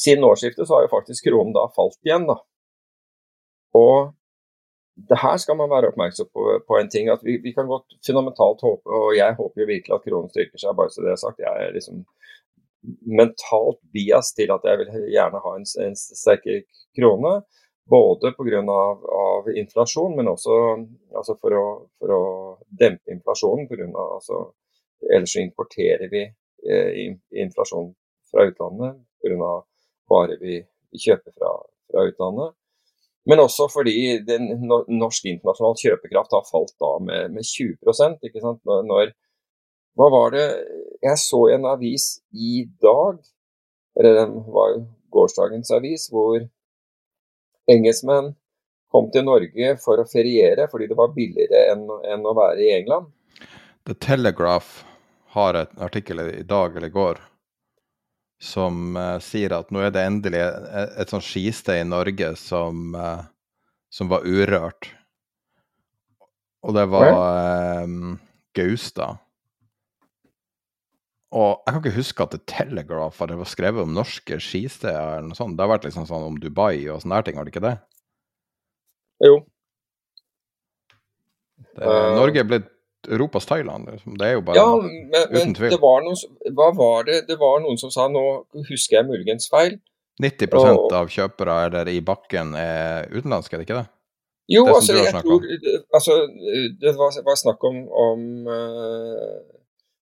siden årsskiftet så har jo faktisk kronen da falt igjen, da. Og det her skal man være oppmerksom på, på en ting. at vi, vi, kan godt fundamentalt håpe, og jeg håper jo virkelig at kronen styrker seg. bare så det er sagt. Jeg er liksom mentalt bias til at jeg vil gjerne ha en, en sterkere krone. Både pga. Av, av inflasjon, men også altså for, å, for, å, dempe inflasjonen. På grunn av, altså, ellers så importerer vi eh, inflasjon fra utlandet pga. varer vi, kjøper fra, fra utlandet. Men også fordi den, norsk internasjonal kjøpekraft har falt da med, med 20 ikke sant? Når, Hva var det Jeg så en avis i dag, eller den var jo gårsdagens avis, hvor engelskmenn kom til Norge for å feriere fordi det var billigere enn, enn å være i England. The Telegraph har et artikkel i dag eller i går som uh, sier at nå er det endelig et, et sånt skisted i Norge som, uh, som var urørt. Og det var um, Gaustad. Og jeg kan ikke huske at The Telegraph hadde skrevet om norske skisteder eller noe sånt. Det har vært liksom sånn om Dubai og sånne her ting, har det ikke det? Jo. Det, uh, Norge er blitt Europas Thailand. Liksom. Det er jo bare ja, men, uten tvil. Det var noen, hva var det? Det var noen som sa, nå husker jeg muligens feil 90 og, av kjøpere eller i bakken er utenlandske, er det ikke det? Jo, det altså, jeg tror altså, Det var, var snakk om, om uh,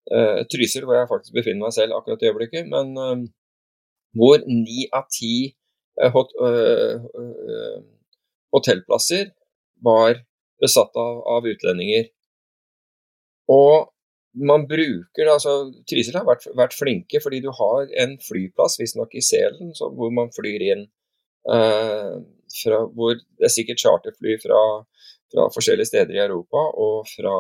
uh, Trysil, hvor jeg faktisk befinner meg selv akkurat i øyeblikket. Men uh, hvor ni av ti hot, hotellplasser var besatt av, av utlendinger. Og man bruker altså Trysil har vært, vært, flinke fordi du har en flyplass, visstnok i Selen, hvor man flyr inn eh, fra, Hvor det er sikkert charterfly fra, fra, forskjellige steder i Europa og fra,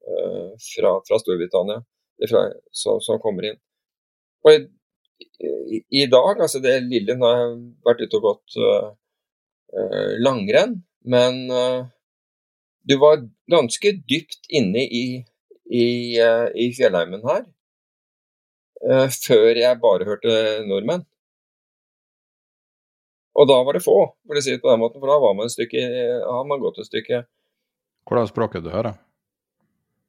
eh, fra, fra Storbritannia som, som, kommer inn. Og i, i, i, dag, altså det lille Nå har jeg vært ute og gått eh, langrenn, men uh, du var ganske dypt inne i, i, uh, i fjellheimen her uh, før jeg bare hørte nordmenn. Og da var det få, for å si det på den måten, for da var man, stykke, har man gått et stykke. Hvordan språket du hører?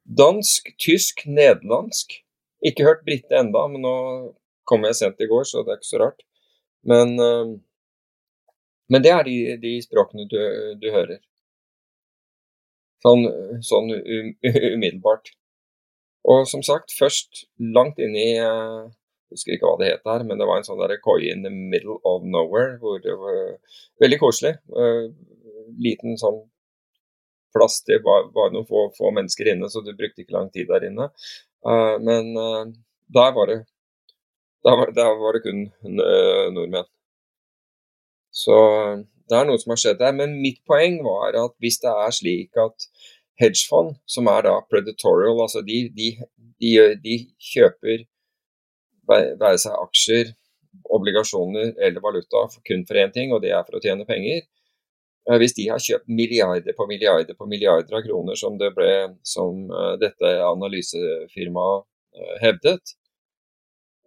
Dansk, tysk, nederlandsk. Ikke hørt brite enda, men nå kom jeg sent i går, så det er ikke så rart. Men, uh, men det er de, de språkene du, du hører. Sånn, sånn [laughs] umiddelbart. Og som sagt, først langt inn i Jeg husker ikke hva det het her, men det var en sånn der koie in the middle of nowhere. hvor det var Veldig koselig. Uh, liten sånn plass bare, bare noen få, få, mennesker inne, så du brukte ikke lang tid der inne. Uh, men uh, der var det der var, der var det kun nordmenn. Så det er noe som har skjedd der. Men mitt poeng var at hvis det er slik at hedgefond, som er da predatorial, altså de, de, de, de kjøper være seg aksjer, obligasjoner eller valuta kun for én ting, og det er for å tjene penger. Eh, hvis de har kjøpt milliarder på milliarder på milliarder av kroner, som, det ble, som eh, dette analysefirmaet eh, hevdet,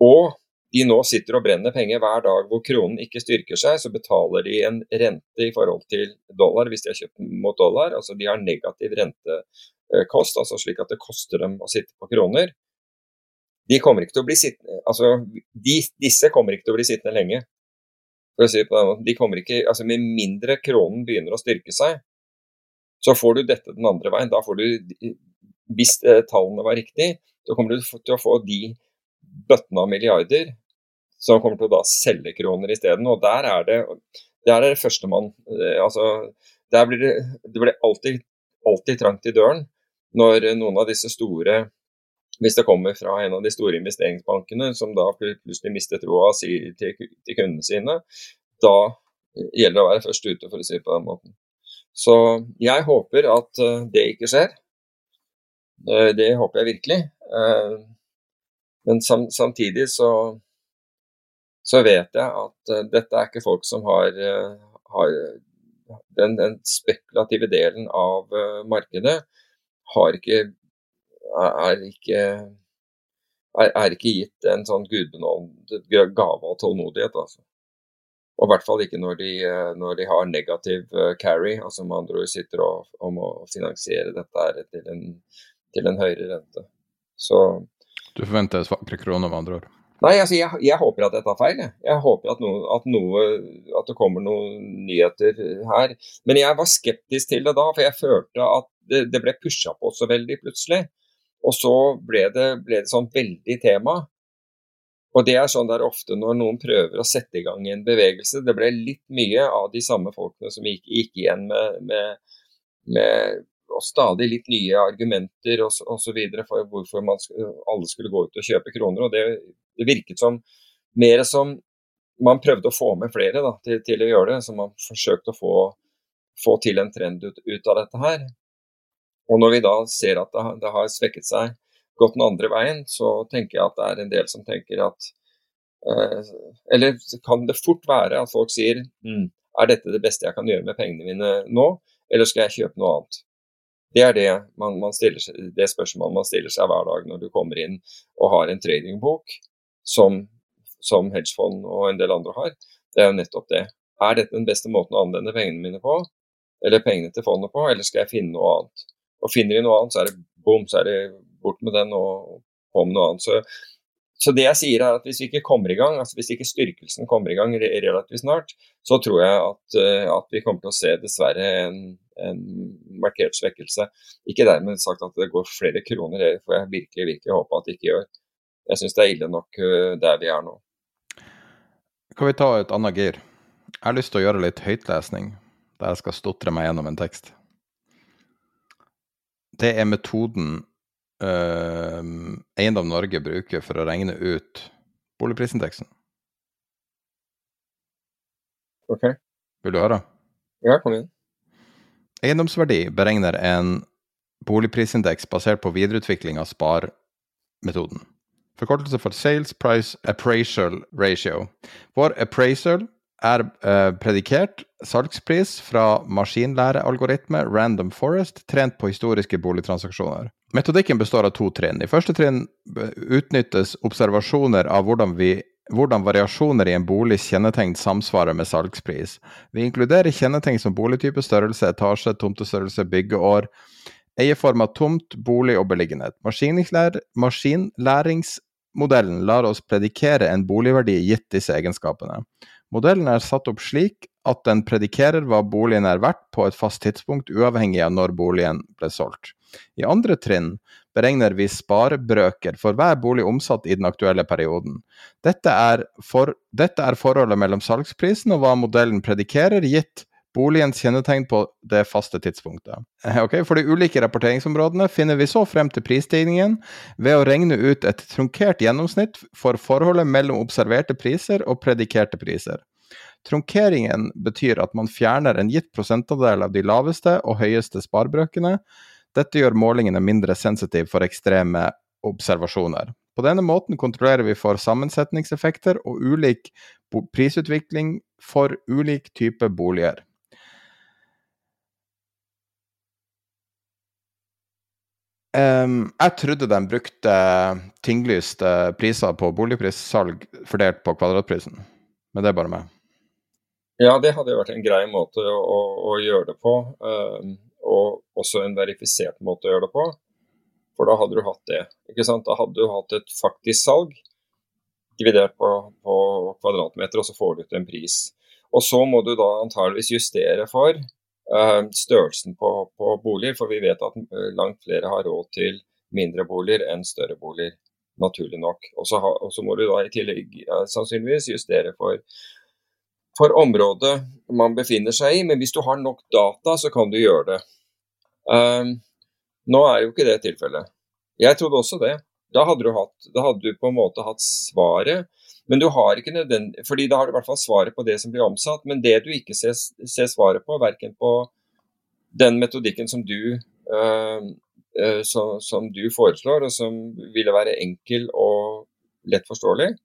og de nå sitter og brenner penger hver dag hvor kronen ikke styrker seg, så betaler de en rente i forhold til dollar hvis de har kjøpt mot dollar. Altså de har negativ rentekost, altså slik at det koster dem å sitte på kroner. De kommer ikke til å bli sittende, altså de, disse kommer ikke til å bli sittende lenge. For å si på den måten. De kommer ikke, altså Med mindre kronen begynner å styrke seg, så får du dette den andre veien. Da får du, Hvis eh, tallene var riktige, så kommer du til å få de bøttene av milliarder som kommer til å da selge kroner isteden. Og der er det, der er det førstemann. Eh, altså, der blir det, det blir alltid, alltid trangt i døren når noen av disse store hvis det kommer fra en av de store investeringsbankene som da plutselig mister troa si til, til kundene sine, da gjelder det å være først ute, for å si det på den måten. Så jeg håper at eh, det ikke skjer. Eh, det håper jeg virkelig. Men samtidig så så vet jeg at uh, dette er ikke folk som har, uh, har den, den, spekulative delen av uh, markedet har ikke, er, ikke er, er, ikke gitt en sånn gudbenådet gave av tålmodighet. Altså. Og i hvert fall ikke når de, når de har negativ carry, altså med andre ord sitter og, og må finansiere dette til en, til en høyere rente. Så Du forventer svakere krone, med andre ord? Nei, altså jeg, jeg, håper at jeg tar feil. Jeg, jeg håper at, noe, at, noe, at, det kommer noen nyheter her. Men jeg var skeptisk til det da, for jeg følte at det, det ble pusha på så veldig plutselig. Og så ble det, ble det sånn veldig tema. Og det er sånn det er ofte når noen prøver å sette i gang en bevegelse. Det ble litt mye av de samme folkene som gikk, gikk igjen med, med, med og stadig litt nye argumenter osv. for hvorfor man, alle skulle gå ut og kjøpe kroner. og Det, det virket som mer som man prøvde å få med flere da, til, til, å gjøre det. Så man forsøkte å få, få til en trend ut, ut, av dette her. Og når vi da ser at det, det, har svekket seg, gått den andre veien, så tenker jeg at det er en del som tenker at eh, Eller kan det fort være at folk sier mm, er dette det beste jeg kan gjøre med pengene mine nå, eller skal jeg kjøpe noe annet? Det er det, man, man stiller, det spørsmålet man stiller seg hver dag når du kommer inn og har en tradingbok, som, som hedgefond og en del andre har. Det er jo nettopp det. Er dette den beste måten å anvende pengene mine på, eller pengene til fondet på, eller skal jeg finne noe annet? Og finner de noe annet, så er det bom, så er det bort med den og på med noe annet. Så så det jeg sier er at hvis vi ikke kommer i gang, altså hvis ikke styrkelsen kommer i gang relativt snart, så tror jeg at, eh, at vi kommer til å se dessverre en, en, markert svekkelse. Ikke dermed sagt at det går flere kroner, det får jeg virkelig, virkelig håpe at det ikke gjør. Jeg syns det er ille nok eh, der vi er nå. Kan vi ta et annet gir? Jeg har lyst til å gjøre litt høytlesning, der jeg skal stotre meg gjennom en tekst. Det er metoden uh, Eiendom Norge bruker for å regne ut boligprisindeksen. Ok. Vil du høre? Ja, kom igjen. Eiendomsverdi beregner en boligprisindeks basert på videreutvikling av SPAR-metoden. Forkortelse for Sales Price Appraisal Ratio. Vår appraisal er eh, predikert salgspris fra maskinlærealgoritme Random Forest, trent på historiske boligtransaksjoner. Metodikken består av to trinn. I første trinn utnyttes observasjoner av hvordan, vi, hvordan variasjoner i en boligs kjennetegn samsvarer med salgspris. Vi inkluderer kjennetegn som boligtype, størrelse, etasje, tomtestørrelse, byggeår, eierform av tomt, bolig og beliggenhet. Maskinlæringsmodellen lar oss predikere en boligverdi gitt disse egenskapene. Modellen er satt opp slik at den predikerer hva boligen er verdt på et fast tidspunkt, uavhengig av når boligen ble solgt. I andre trinn beregner vi sparebrøker for hver bolig omsatt i den aktuelle perioden. Dette er, for, dette er forholdet mellom salgsprisen og hva modellen predikerer, gitt boligens kjennetegn på det faste tidspunktet. Okay, for de ulike rapporteringsområdene finner vi så frem til prisstigningen ved å regne ut et trunkert gjennomsnitt for forholdet mellom observerte priser og predikerte priser. Trunkeringen betyr at man fjerner en gitt prosentandel av de laveste og høyeste sparebrøkene. Dette gjør målingene mindre sensitive for ekstreme observasjoner. På denne måten kontrollerer vi for sammensetningseffekter og ulik prisutvikling for ulik type boliger. Um, jeg trodde de brukte tinglyste priser på boligprissalg fordelt på kvadratprisen, men det er bare meg. Ja, det hadde jo vært en grei måte å, å, gjøre det på. Um, og også en verifisert måte å gjøre det på. For da hadde du hatt det. ikke sant? Da hadde du hatt et faktisk salg dividert på, på kvadratmeter, og så får du ut en pris. Og så må du da antageligvis justere for størrelsen på, på, boliger, for vi vet at eh, langt flere har råd til mindre boliger enn større boliger, naturlig nok. Og så, må du da i tillegg ja, sannsynligvis justere for, for området man befinner seg i, men hvis du har nok data, så kan du gjøre det. Um, nå er jo ikke det tilfellet. Jeg trodde også det. Da hadde, hatt, da hadde, du på en måte hatt svaret men du har ikke nødvendig, fordi da har du i hvert fall svaret på det som blir omsatt. Men det du ikke ser, ser svaret på, verken på den metodikken som du, øh, så, som du foreslår, og som ville være enkel og lett forståelig,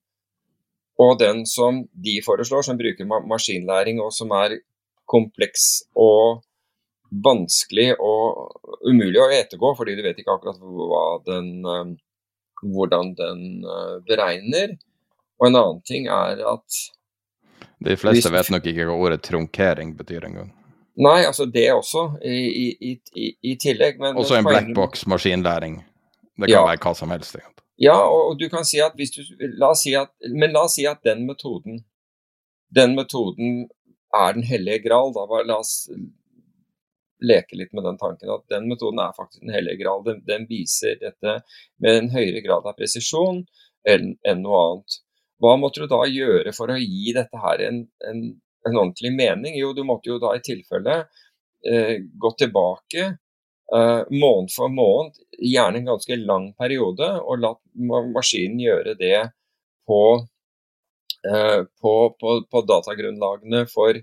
og den som de foreslår, som bruker ma maskinlæring og som er kompleks og vanskelig og umulig å ettergå, fordi du vet ikke akkurat den, uh, hvordan den beregner. Og en annen ting er at De fleste hvis, vet nok ikke hva ordet trunkering betyr engang. Nei, altså det også, i, i, i, i tillegg. Men også en blackbox maskinlæring. Det kan ja. være hva som helst. Egentlig. Ja, og du kan si at hvis du la oss si at, Men la oss si at den metoden den metoden er den hellige gral. Da. La oss leke litt med den tanken at den metoden er faktisk den hellige gral. Den, den viser dette med en høyere grad av presisjon enn, enn noe annet. Hva måtte du da gjøre for å gi dette her en, en, en ordentlig mening? Jo, du måtte jo da i tilfelle eh, gå tilbake eh, måned for måned, gjerne en ganske lang periode, og la maskinen gjøre det på, eh, på, på, på datagrunnlagene for,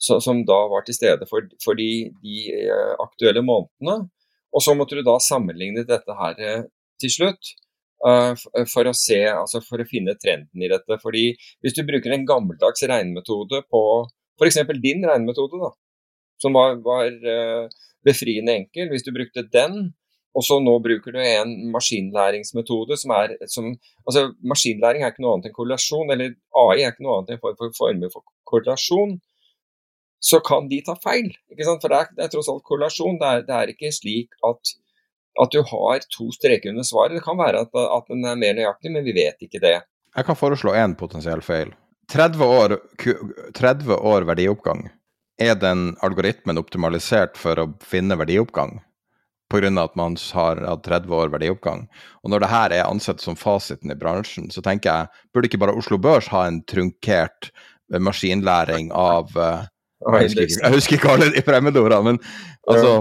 så, som da var til stede for, for de, de eh, aktuelle månedene. Og så måtte du da sammenligne dette her eh, til slutt for å se, altså for å finne trenden i dette. Fordi Hvis du bruker en gammeldags regnemetode på f.eks. din regnemetode, da, som var, var uh, befriende enkel, hvis du brukte den, og så nå bruker du en maskinlæringsmetode som er som, altså Maskinlæring er ikke noe annet enn korrelasjon, eller AI er ikke noe annet enn form for former for korrelasjon. Så kan de ta feil. ikke sant? For det er, det er tross alt korrelasjon. Det er, det er ikke slik at at du har to streker under svaret. Det kan være at, at den er mer nøyaktig, men vi vet ikke det. Jeg kan foreslå én potensiell feil. 30 år, 30 år verdioppgang. Er den algoritmen optimalisert for å finne verdioppgang? Pga. at man har hatt 30 år verdioppgang. Og når det her er ansett som fasiten i bransjen, så tenker jeg, burde ikke bare Oslo Børs ha en trunkert maskinlæring av uh, jeg, husker ikke, jeg husker ikke alle de fremmedordene, men altså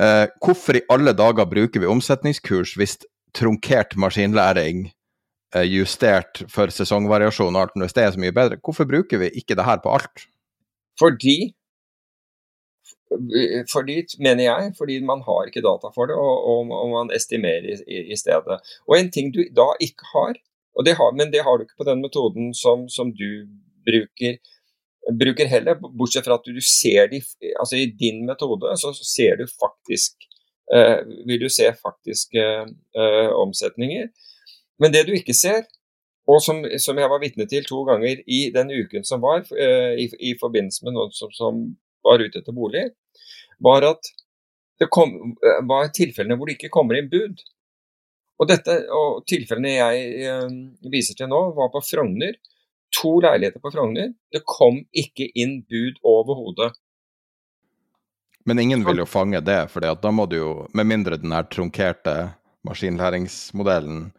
Eh, hvorfor i alle dager bruker vi omsetningskurs hvis trunkert maskinlæring eh, justert for sesongvariasjon og alt hvis det er så mye bedre? Hvorfor bruker vi ikke det her på alt? Fordi fordi, mener jeg, fordi man har ikke data for det, og, og, og man estimerer i, i, stedet. Og en ting du da ikke har, det har, men det har du ikke på den metoden som, som du bruker, bruker heller, bortsett fra at du ser de Altså i din metode så ser du faktisk eh, Vil du se faktiske eh, omsetninger. Men det du ikke ser, og som, som, jeg var vitne til to ganger i den uken som var, eh, i, i, forbindelse med noen som, som, var ute etter bolig, var at det kom, var tilfellene hvor det ikke kommer inn bud. Og, dette, og tilfellene jeg viser til nå, var på Frogner to leiligheter på Frogner. Det kom ikke inn bud overhodet. Men ingen vil jo fange det, for da må du jo, med mindre den her trunkerte maskinlæringsmodellen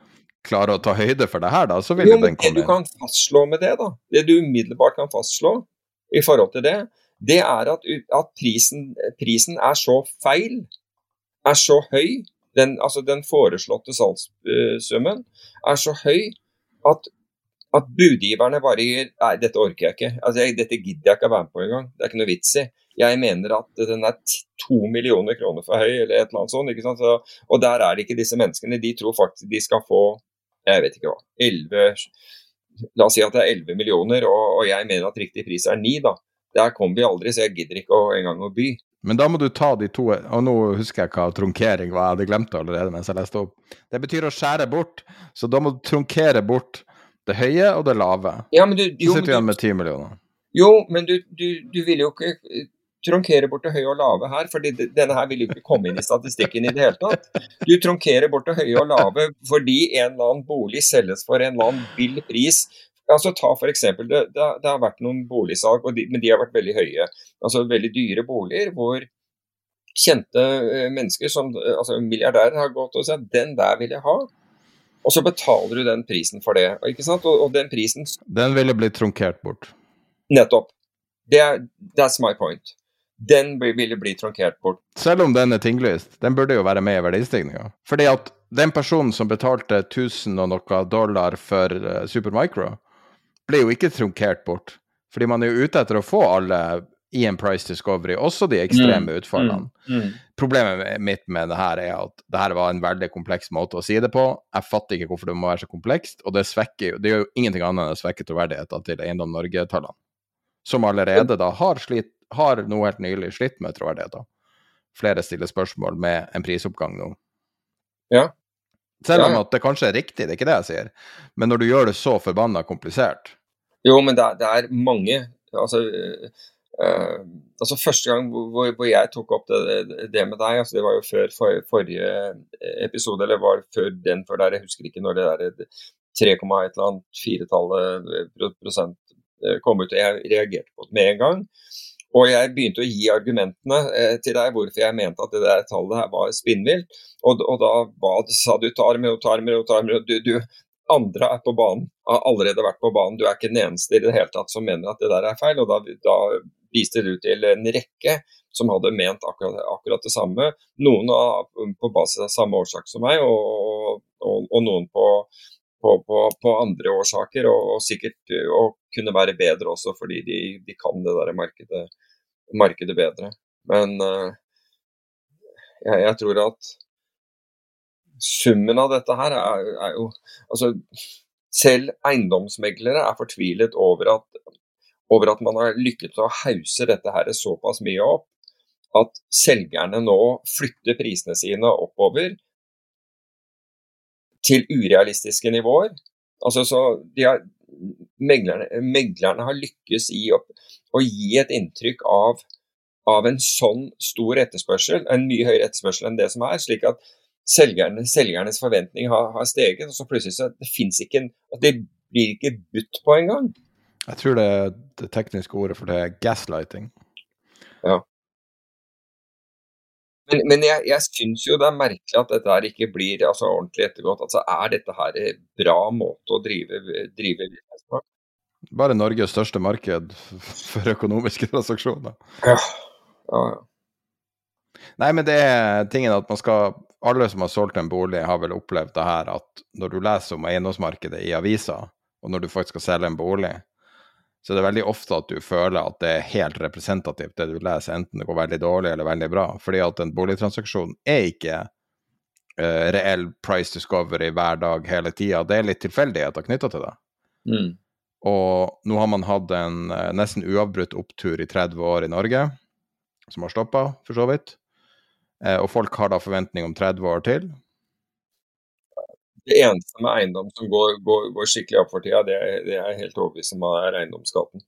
klarer å ta høyde for det her, da, så vil jo, den komme inn. Det du kan fastslå med det, da, det du umiddelbart kan fastslå i forhold til det, det er at, at prisen, prisen, er så feil, er så høy, den, altså den foreslåtte salgssummen er så høy at at budgiverne bare gir Nei, dette orker jeg ikke. Altså, jeg, dette gidder jeg ikke å være med på engang. Det er ikke noe vits i. Jeg mener at den er to millioner kroner for høy, eller et eller annet sånt. ikke sant? Så, og der er det ikke disse menneskene. De tror faktisk de skal få jeg vet ikke hva, 11 La oss si at det er 11 millioner, og, og jeg mener at riktig pris er 9, da. Der kommer vi aldri, så jeg gidder ikke å, engang å by. Men da må du ta de to Og nå husker jeg hva trunkering var, jeg hadde glemt det allerede mens jeg leste opp. Det betyr å skjære bort, så da må du trunkere bort det høye og det lave. Ja, men du, jo, Så sitter vi igjen med 10 millioner. Jo, men du, du, du vil jo ikke eh, tronkere bort det høye og lave her, for denne her vil jo ikke komme inn i statistikken i det hele tatt. Du tronkerer bort det høye og lave fordi en eller annen bolig selges for en eller annen vill pris. Altså ta for eksempel, det, det, det har vært noen boligsalg, men de har vært veldig høye. Altså veldig dyre boliger hvor kjente eh, mennesker, som altså milliardærer, har gått og sagt den der vil jeg ha. Og så betaler du den prisen for det. ikke sant? Og, og den prisen Den ville blitt trunkert bort. Nettopp. Det er, that's my point. Den ville bli trunkert bort. Selv om den er tinglyst, den burde jo være med i verdistigninga. Fordi at den personen som betalte 1000 og noe dollar for uh, Supermicro, ble jo ikke trunkert bort. Fordi man er jo ute etter å få alle i en price discovery, også de ekstreme mm. utfallene. Mm. Mm. Problemet mitt med det her er at det her var en veldig kompleks måte å si det på. Jeg fatter ikke hvorfor det må være så komplekst, og det svekker jo Det gjør jo ingenting annet enn å svekke troverdigheten til Eiendom Norge-tallene, som allerede da har, slitt, har nå helt nylig slitt med troverdigheten. Flere stiller spørsmål med en prisoppgang nå. Ja. Selv om ja, ja. at det kanskje er riktig, det er ikke det jeg sier, men når du gjør det så forbanna komplisert Jo, men det er, det er mange altså Uh, altså Første gang hvor, hvor, jeg tok opp det, det med deg, altså det var jo før for, forrige episode, eller var før den før der, jeg husker ikke når det der 3, et eller annet firetallet eh, prosent eh, kom ut. og Jeg reagerte på det med en gang. Og jeg begynte å gi argumentene eh, til deg hvorfor jeg mente at det der tallet her var spinnvilt. Og, og da ba, sa du tar med og tar med og tar med, og du, du andre er på banen, har allerede vært på banen. Du er ikke den eneste i det hele tatt som mener at det der er feil. og Da, da viste du til en rekke som hadde ment akkurat, akkurat det samme. Noen av, på basis av samme årsak som meg, og, og, og noen på, på, på, på, andre årsaker. Og, og sikkert og kunne være bedre også, fordi de, de kan det der markedet, markedet bedre. Men uh, jeg, jeg tror at summen av dette her er, er jo altså, Selv eiendomsmeglere er fortvilet over at, over at man har lykket til å hause dette her såpass mye opp at selgerne nå flytter prisene sine oppover til urealistiske nivåer. Altså, så har, meglerne, meglerne, har lykkes i å, å gi et inntrykk av, av, en sånn stor etterspørsel, en mye høyere etterspørsel enn det som er, slik at selgerne, selgernes forventning har, har, steget, og så plutselig så det fins ikke at Det blir ikke budt på engang. Jeg tror det, det tekniske ordet for det er gaslighting. Ja. Men, men jeg, jeg syns jo det er merkelig at dette her ikke blir altså, ordentlig ettergått. Altså, er dette her en bra måte å drive, drive på? Bare Norges største marked for økonomiske transaksjoner. Ja. ja, ja. Nei, men det er tingen at man skal Alle som har solgt en bolig, har vel opplevd det her at når du leser om eiendomsmarkedet i avisa, og når du faktisk skal selge en bolig, så det er veldig ofte at du føler at det er helt representativt, det du leser, enten det går veldig dårlig eller veldig bra. Fordi at en boligtransaksjon er ikke uh, reell price discovery hver dag hele tida. Det er litt tilfeldigheter knytta til det. Mm. Og nå har man hatt en uh, nesten uavbrutt opptur i 30 år i Norge, som har stoppa, for så vidt. Uh, og folk har da forventning om 30 år til. Det eneste med eiendom som går, går, går skikkelig opp for tida, det, det er helt overbevist om er eiendomsskatten.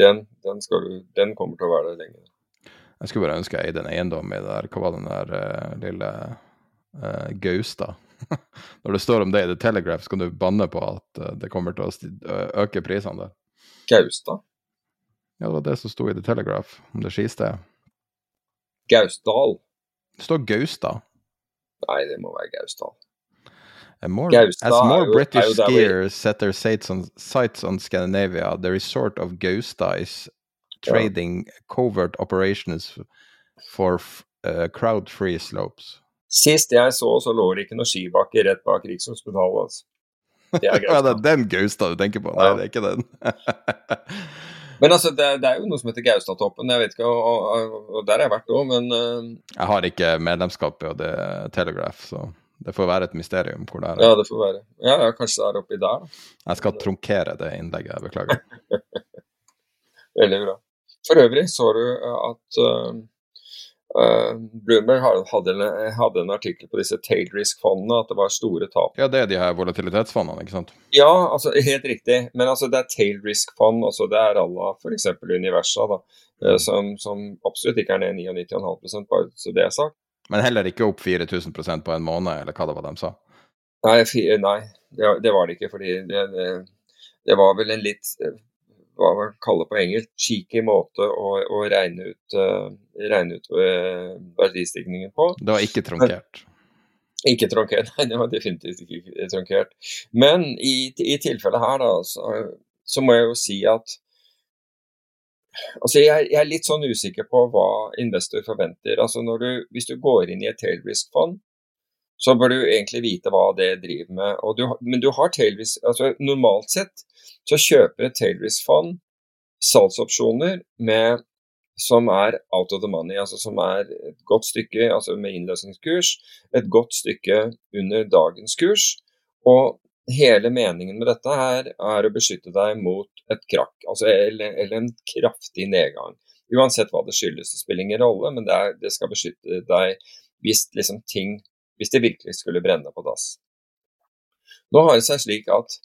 Den, den, du, den, kommer til å være der lenge. Jeg skulle bare ønske jeg eide en eiendom i det der, hva var den der uh, lille uh, Gaustad? [laughs] Når det står om det i The Telegraph, så kan du banne på at uh, det kommer til å øke prisene der. Gaustad? Ja, det var det som sto i The Telegraph, om det skisted. Gausdal? Det står Gaustad. Nei, det må være Gausdal. More, as more jo, British skiers set their sights on, sights on Scandinavia, the resort of Gausta is trading ja. covert operations for uh, crowd-free slopes. Sist jeg så, så lå det ikke noe skibakke rett bak Rikshospitalet. Altså. Det er, [laughs] ja, det er den Gausta du tenker på? Nei, ja. det er ikke den. [laughs] Men altså, det, det, er jo noe som heter Gaustatoppen. Jeg vet ikke, og, og, og der har jeg vært òg, men uh... Jeg har ikke medlemskap i det Telegraph, så det får være et mysterium hvor det er. Ja, det får være. Ja, ja kanskje det er oppi der. Jeg skal trunkere det innlegget, beklager. [laughs] Veldig bra. For øvrig så du at uh, Uh, Bloomberg hadde en, hadde en, artikkel på disse tail risk-fondene, at det var store tap. Ja, det er de her volatilitetsfondene, ikke sant? Ja, altså, [laughs] helt riktig. Men altså, det er tail risk-fond. Altså, det er alle, la f.eks. Universa, da, uh, som, som, absolutt ikke er ned 99,5% bare så det er sagt. Men heller ikke opp 4000% på en måned, eller hva det var de sa? Nei, nei det, det, var det ikke. fordi det, det, det var vel en litt hva man kaller på engelsk, cheeky måte å, å regne ut, uh, regne ut uh, verdistigningen på. Det var ikke tronkert? Ikke tronkert, [laughs] nei, det var definitivt ikke tronkert. Men i, i tilfellet her, da, så, så, må jeg jo si at Altså, jeg, jeg, er litt sånn usikker på hva investor forventer. Altså, du, hvis du går inn i et tail risk-fond, så bør du egentlig vite hva det driver med. Du, men du har tailrisk, altså Normalt sett så kjøper et tailrisk-fond salgsopsjoner med, som er out of the money, altså som er et godt stykke altså med innløsningskurs, et godt stykke under dagens kurs. Og hele meningen med dette her er å beskytte deg mot et krakk, altså, eller, eller en kraftig nedgang. Uansett hva det skyldes, det spiller ingen rolle, men det, er, det skal beskytte deg hvis liksom ting hvis det virkelig skulle brenne på dass. Nå har det seg slik at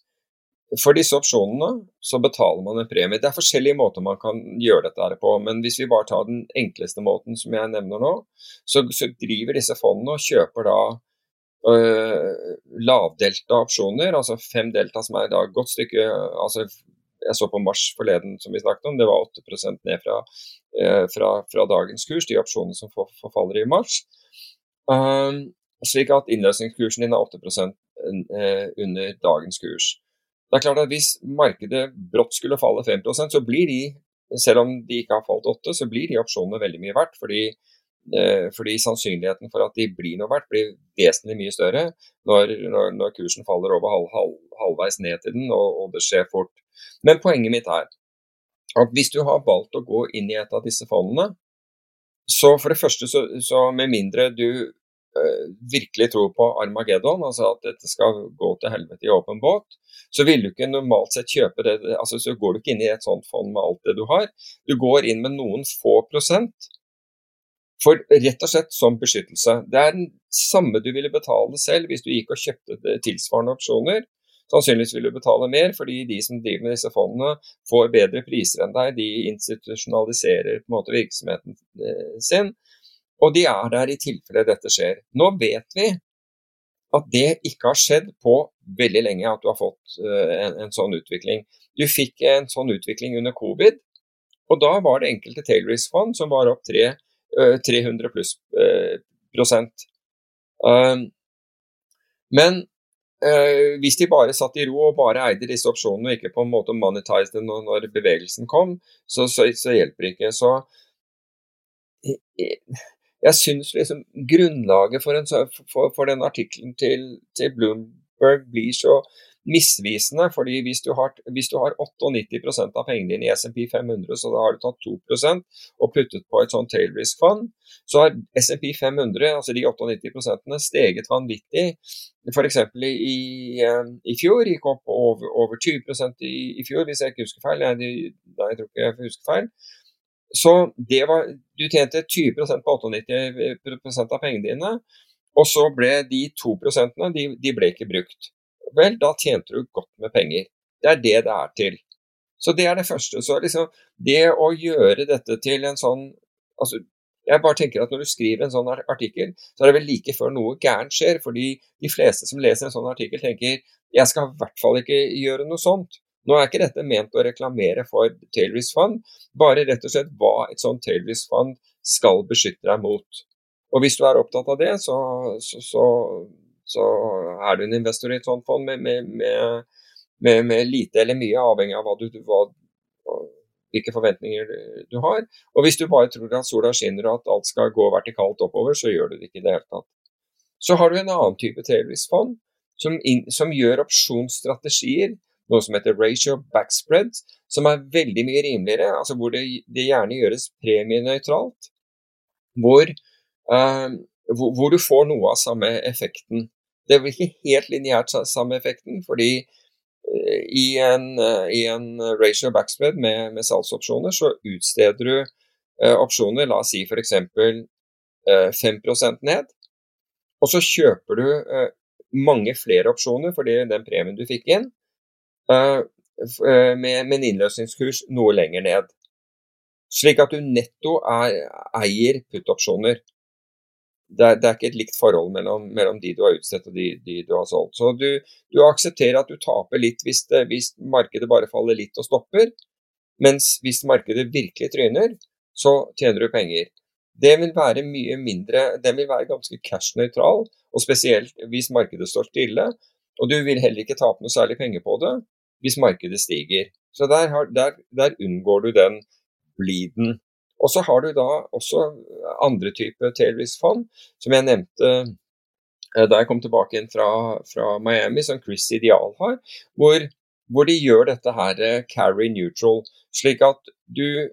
for disse opsjonene så betaler man en premie. Det er forskjellige måter man kan gjøre dette her på, men hvis vi bare tar den enkleste måten som jeg nevner nå, så, så driver disse fondene og kjøper da øh, lavdelta opsjoner, altså fem delta som er da et godt stykke altså jeg så på Mars forleden, som vi snakket om, det var 8% ned fra, øh, fra, fra, dagens kurs, de opsjonene som forfaller i mars. Um, slik at innløsningskursen din er 8 eh, under dagens kurs. Det er klart at Hvis markedet brått skulle falle 5 så blir de, selv om de ikke har falt 8 så blir de opsjonene veldig mye verdt. Fordi, eh, fordi sannsynligheten for at de blir noe verdt, blir vesentlig mye større når, når, når kursen faller over halv, halv, halvveis ned til den, og, og, det skjer fort. Men poenget mitt er at hvis du har valgt å gå inn i et av disse fondene, så for det første, så, så med mindre du virkelig tror på Armageddon, altså at dette skal gå til helvete i åpen båt, så vil du ikke normalt sett kjøpe det. altså Så går du ikke inn i et sånt fond med alt det du har. Du går inn med noen få prosent. For rett og slett som beskyttelse. Det er den samme du ville betale selv hvis du gikk og kjøpte tilsvarende opsjoner. Sannsynligvis vil du betale mer, fordi de som driver med disse fondene, får bedre priser enn deg. De institusjonaliserer på en måte virksomheten eh, sin. Og de er der i tilfelle dette skjer. Nå vet vi at det ikke har skjedd på veldig lenge at du har fått eh, en, en sånn utvikling. Du fikk en sånn utvikling under covid, og da var det enkelte tail risk-fond som var opp 3, 300 pluss prosent. Um, men hvis de bare satt i ro og bare eide disse opsjonene og ikke på en måte monetize dem når, når bevegelsen kom, så, så, så, hjelper det ikke. Så jeg, syns liksom grunnlaget for, en, for, for den artikkelen til, til, Bloomberg blir så misvisende. fordi hvis du har, hvis du har 98 av pengene dine i SMP 500, så da har du tatt 2% og puttet på et sånt tail risk-fond, så har SMP 500, altså de 98 steget vanvittig. F.eks. I, eh, i fjor gikk opp over, over 20 i, i, fjor, hvis jeg ikke husker feil. Nei, jeg tror ikke jeg husker feil. Så det var, du tjente 20% på 98% av pengene dine, og så ble de 2 de, de ble ikke brukt vel, da tjente du godt med penger. Det er det det er til. Så det er det første. Så liksom, det å gjøre dette til en sånn altså, Jeg bare tenker at når du skriver en sånn artikkel, så er det vel like før noe gærent skjer. Fordi de fleste som leser en sånn artikkel, tenker jeg skal i hvert fall ikke gjøre noe sånt. Nå er ikke dette ment å reklamere for Tailrisk Fund, bare rett og slett hva et sånt Tailrisk Fund skal beskytte deg mot. Og hvis du er opptatt av det, så, så, så så er du en investor i et sånt fond med, med, med, med lite eller mye, avhengig av hva du, hva, hvilke forventninger du har. Og hvis du bare tror at sola skinner og at alt skal gå vertikalt oppover, så gjør du det ikke i det hele tatt. Så har du en annen type tailrisk-fond som, som, gjør opsjonsstrategier, noe som heter ratio backspread, som er veldig mye rimeligere, altså hvor det, det gjerne gjøres premienøytralt. Hvor, uh, hvor, hvor, du får noe av samme effekten. Det blir ikke helt lineært samme effekten, fordi uh, i, en, uh, i en ratio backspread med, med salgsopsjoner, så utsteder du opsjoner, la oss si f.eks. Uh, 5 ned, og så kjøper du mange flere opsjoner for den premien du fikk inn, med, med, en innløsningskurs noe lenger ned. Slik at du netto er, eier put-opsjoner det er, det er, ikke et likt forhold mellom, mellom de du har utstedt og de, de, du har solgt. Så du, du aksepterer at du taper litt hvis, det, hvis, markedet bare faller litt og stopper. Mens hvis markedet virkelig tryner, så tjener du penger. Det vil være mye mindre, den vil være ganske cash-nøytral, og spesielt hvis markedet står stille. Og du vil heller ikke tape noe særlig penger på det hvis markedet stiger. Så der, der, der unngår du den bleeden og så har du da også andre typer tailrisk-fond, som jeg nevnte eh, da jeg kom tilbake inn fra, fra Miami, som Chris Ideal har, hvor, hvor, de gjør dette her eh, carry neutral, slik at du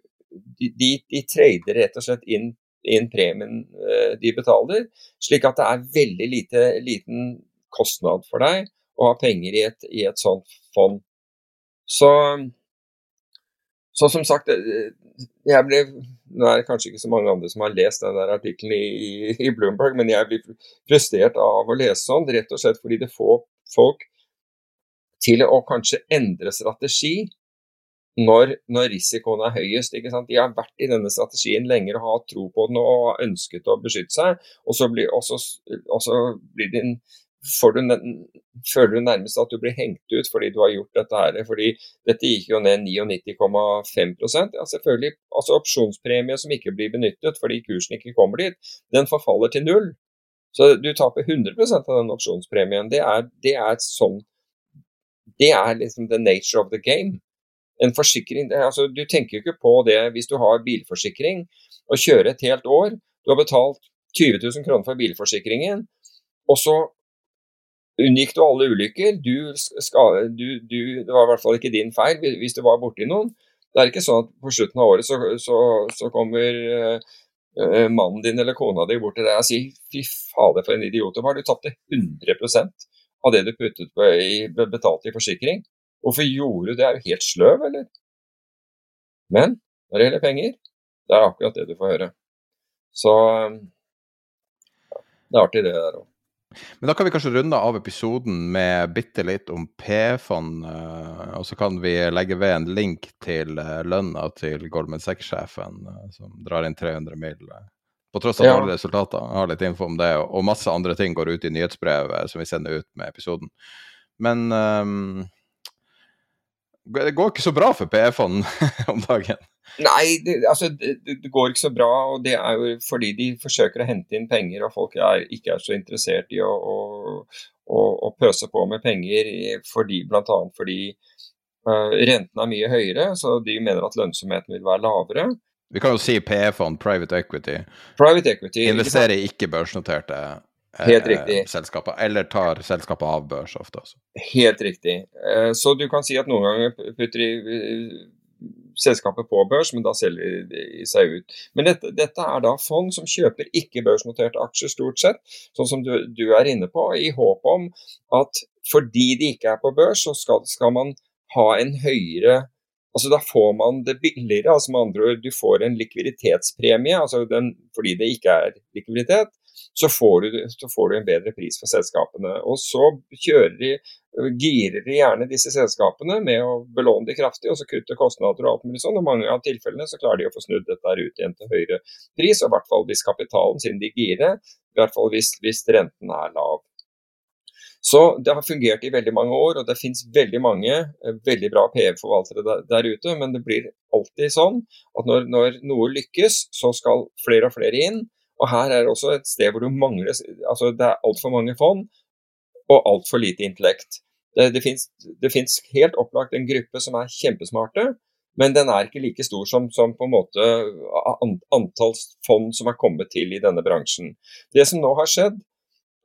de, de trader rett og slett inn, inn premien eh, de betaler, slik at det er veldig lite, liten kostnad for deg å ha penger i et, i et sånt fond. Så så som sagt, eh, jeg ble Nå er det kanskje ikke så mange andre som har lest den artikkelen i, i, Bloomberg, men jeg blir frustrert av å lese sånn, rett og slett fordi det får folk til å kanskje endre strategi når, når risikoen er høyest. De har vært i denne strategien lenger og har tro på den og ønsket å beskytte seg, og så blir, også, også og så blir en du, føler du nærmest at du blir hengt ut fordi du har gjort dette her. Fordi dette gikk jo ned 99,5% ja, selvfølgelig, altså Opsjonspremie som ikke blir benyttet fordi kursen ikke kommer dit, den forfaller til null. Så du taper 100% av den opsjonspremien. Det er, det er sånn Det er liksom the nature of the game. En forsikring altså, Du tenker jo ikke på det hvis du har bilforsikring og kjører et helt år. Du har betalt 20 000 kroner for bilforsikringen, og så unngikk du alle ulykker. Du skal, du, du, det var i hvert fall ikke din feil hvis du var borti noen. Det er ikke sånn at på slutten av året så, så, så kommer uh, mannen din eller kona di bort til deg og sier fy fader for en idiot du var, du tapte 100% av det du puttet på i, betalte i forsikring. Hvorfor gjorde du det? Er du helt sløv, eller? Men når det gjelder penger, det er akkurat det du får høre. Så det er artig, det der òg. Men da kan vi kanskje runde av episoden med bitte litt om P-fond. Eh, og så kan vi legge ved en link til eh, lønna til Goldman Sachs-sjefen, eh, som drar inn 300 mill. På tross av ja. dårlige resultater. Jeg har litt info om det, og masse andre ting går ut i nyhetsbrevet som vi sender ut med episoden. Men um, det går ikke så bra for PE-fond [laughs] om dagen? Nei, det, altså, det, det, går ikke så bra. og Det er jo fordi de forsøker å hente inn penger, og folk er, ikke er så interessert i å, å, å, å pøse på med penger, fordi, bl.a. fordi uh, renten er mye høyere, så de mener at lønnsomheten vil være lavere. Vi kan jo si PE-fond, private equity. Private equity. Investerer i ikke børsnoterte Helt riktig. Eh, selskaper, eller tar selskapet av børs ofte også. Helt riktig. Eh, så du kan si at noen ganger putter de eh, selskapet på børs, men da selger de seg ut. Men dette, dette er da fond som kjøper ikke-børsnoterte aksjer, stort sett, sånn som du, du, er inne på, i håp om at fordi de ikke er på børs, så skal, skal man ha en høyere Altså Da får man det billigere, altså med andre ord, du får en likviditetspremie altså den, fordi det ikke er likviditet så får, du, så får, du, en bedre pris for selskapene. Og så kjører de, girer de gjerne disse selskapene med å belåne de kraftig og så kutte kostnader og alt mulig sånn. Og mange av tilfellene så klarer de å få snudd dette ut igjen til høyere pris, og i hvert fall hvis kapitalen, siden de girer, i hvert fall hvis, hvis renten er lav. Så Det har fungert i veldig mange år, og det finnes veldig mange eh, veldig bra PE-forvaltere der, der, ute. Men det blir alltid sånn at når, når, noe lykkes, så skal flere og flere inn. Og Her er det også et sted hvor du mangler altså Det er altfor mange fond og altfor lite intellekt. Det, det, finnes, helt opplagt en gruppe som er kjempesmarte, men den er ikke like stor som, som på en måte antall fond som er kommet til i denne bransjen. Det som nå har skjedd,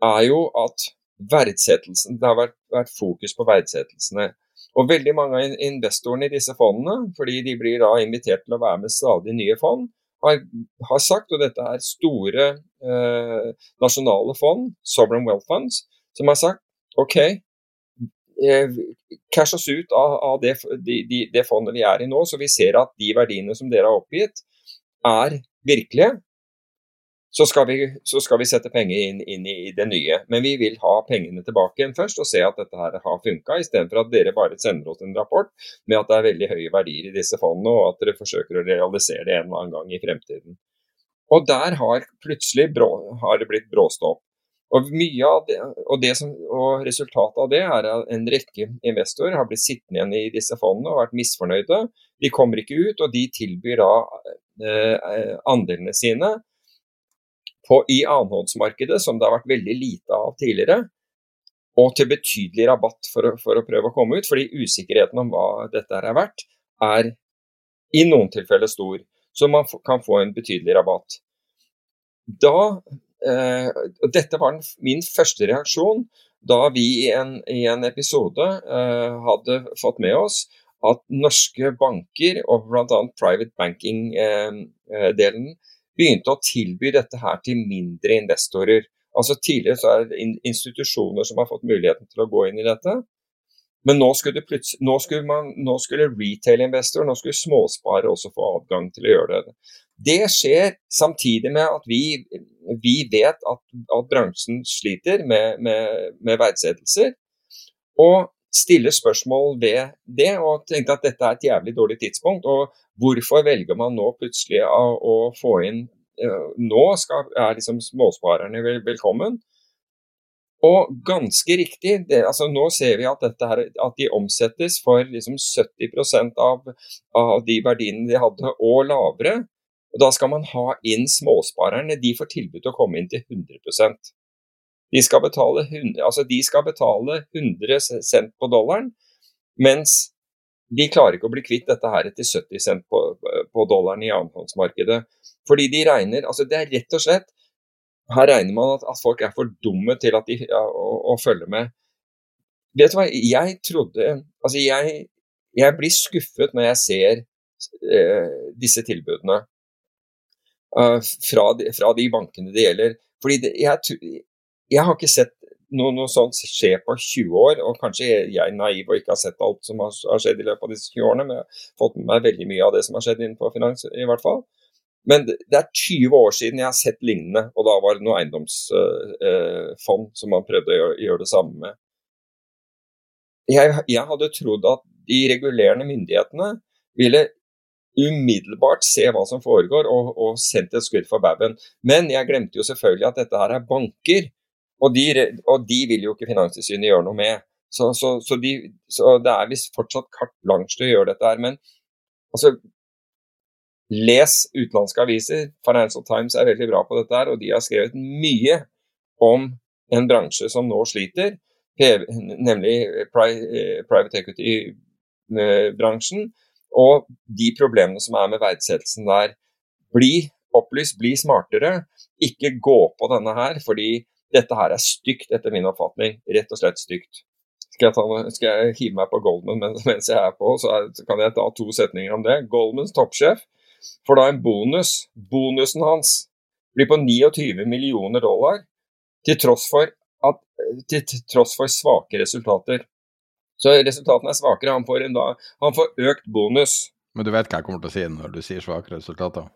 er jo at verdsettelsen, det har vært, vært fokus på verdsettelsene. Og veldig mange av investorene i disse fondene, fordi de blir da invitert til å være med stadig nye fond, har, har sagt, og dette er store eh, nasjonale fond, sovereign wealth funds, som har sagt OK, eh, cash oss ut av, av det, de, de, det, fondet vi er i nå, så vi ser at de verdiene som dere har oppgitt, er virkelige så skal, vi, så skal vi, sette penger inn, inn i, det nye. Men vi vil ha pengene tilbake igjen først og se at dette her har funka, istedenfor at dere bare sender oss en rapport med at det er veldig høye verdier i disse fondene, og at dere forsøker å realisere det en eller annen gang i fremtiden. Og der har plutselig brå, har det blitt bråstopp. Og, mye av det, og, det som, og resultatet av det er at en rekke investorer har blitt sittende igjen i disse fondene og vært misfornøyde. De kommer ikke ut, og de tilbyr da eh, andelene sine på, i annenhåndsmarkedet, som det har vært veldig lite av tidligere, og til betydelig rabatt for å, for å prøve å komme ut. Fordi usikkerheten om hva dette er verdt, er i noen tilfeller stor. Så man kan få en betydelig rabatt. Da, eh, dette var min første reaksjon da vi i en, i en episode eh, hadde fått med oss at norske banker, og bl.a. private banking-delen, eh, begynte å tilby dette her til mindre investorer. Altså Tidligere så er det institusjoner som har fått muligheten til å gå inn i dette. Men nå skulle, skulle, skulle retail-investor, nå skulle småsparere også få adgang til å gjøre det. Det skjer samtidig med at vi, vi vet at, at, bransjen sliter med, med, med verdsettelser. Og stiller spørsmål ved det, og tenker at dette er et jævlig dårlig tidspunkt. Og Hvorfor velger man nå plutselig å, få inn uh, Nå skal, er liksom småsparerne vel, velkommen. Og ganske riktig, det, altså nå ser vi at, her, at de omsettes for liksom 70% av, av de verdiene de hadde, og lavere. Og Da skal man ha inn småsparerne. De får tilbud til å komme inn til 100 De skal betale 100, altså de skal betale 100 cent på dollaren, mens de klarer ikke å bli kvitt dette her til 70 cent på, på dollaren i annenhåndsmarkedet. Fordi de regner altså Det er rett og slett Her regner man at, at folk er for dumme til at de, ja, å, å, følge med. Vet du hva, jeg trodde Altså, jeg, jeg blir skuffet når jeg ser eh, disse tilbudene uh, fra, de, fra, de, bankene det gjelder. Fordi det, jeg, jeg har ikke sett noe, noe, sånt skje på 20 år, og kanskje jeg er naiv og ikke har sett alt som har, skjedd i løpet av disse 20 årene, men jeg har fått med meg veldig mye av det som har skjedd innenfor finans, i hvert fall. Men det, er 20 år siden jeg har sett lignende, og da var det noe eiendomsfond uh, uh, som man prøvde å gjøre, gjøre det samme med. Jeg, jeg, hadde trodd at de regulerende myndighetene ville umiddelbart se hva som foregår, og, og sendt et skudd for baugen. Men jeg glemte jo selvfølgelig at dette her er banker, og de, og de vil jo ikke Finanstilsynet gjøre noe med. Så, så, så, de, så det er visst fortsatt carte blanche å gjøre dette her. Men altså, les utenlandske aviser. Financial Times er veldig bra på dette her, og de har skrevet mye om en bransje som nå sliter, nemlig private equity-bransjen. Og de problemene som er med verdsettelsen der. Bli opplyst, bli smartere. Ikke gå på denne her, fordi dette her er stygt, etter min oppfatning. Rett og slett stygt. Skal jeg, ta, skal jeg hive meg på Goldman mens, mens jeg er på, så, er, kan jeg ta to setninger om det. Goldmans toppsjef får da en bonus. Bonusen hans blir på 29 millioner dollar, til tross for, at, til, tross for svake resultater. Så resultatene er svakere. Han får, da, han får økt bonus. Men du vet hva jeg kommer til å si når du sier svake resultater?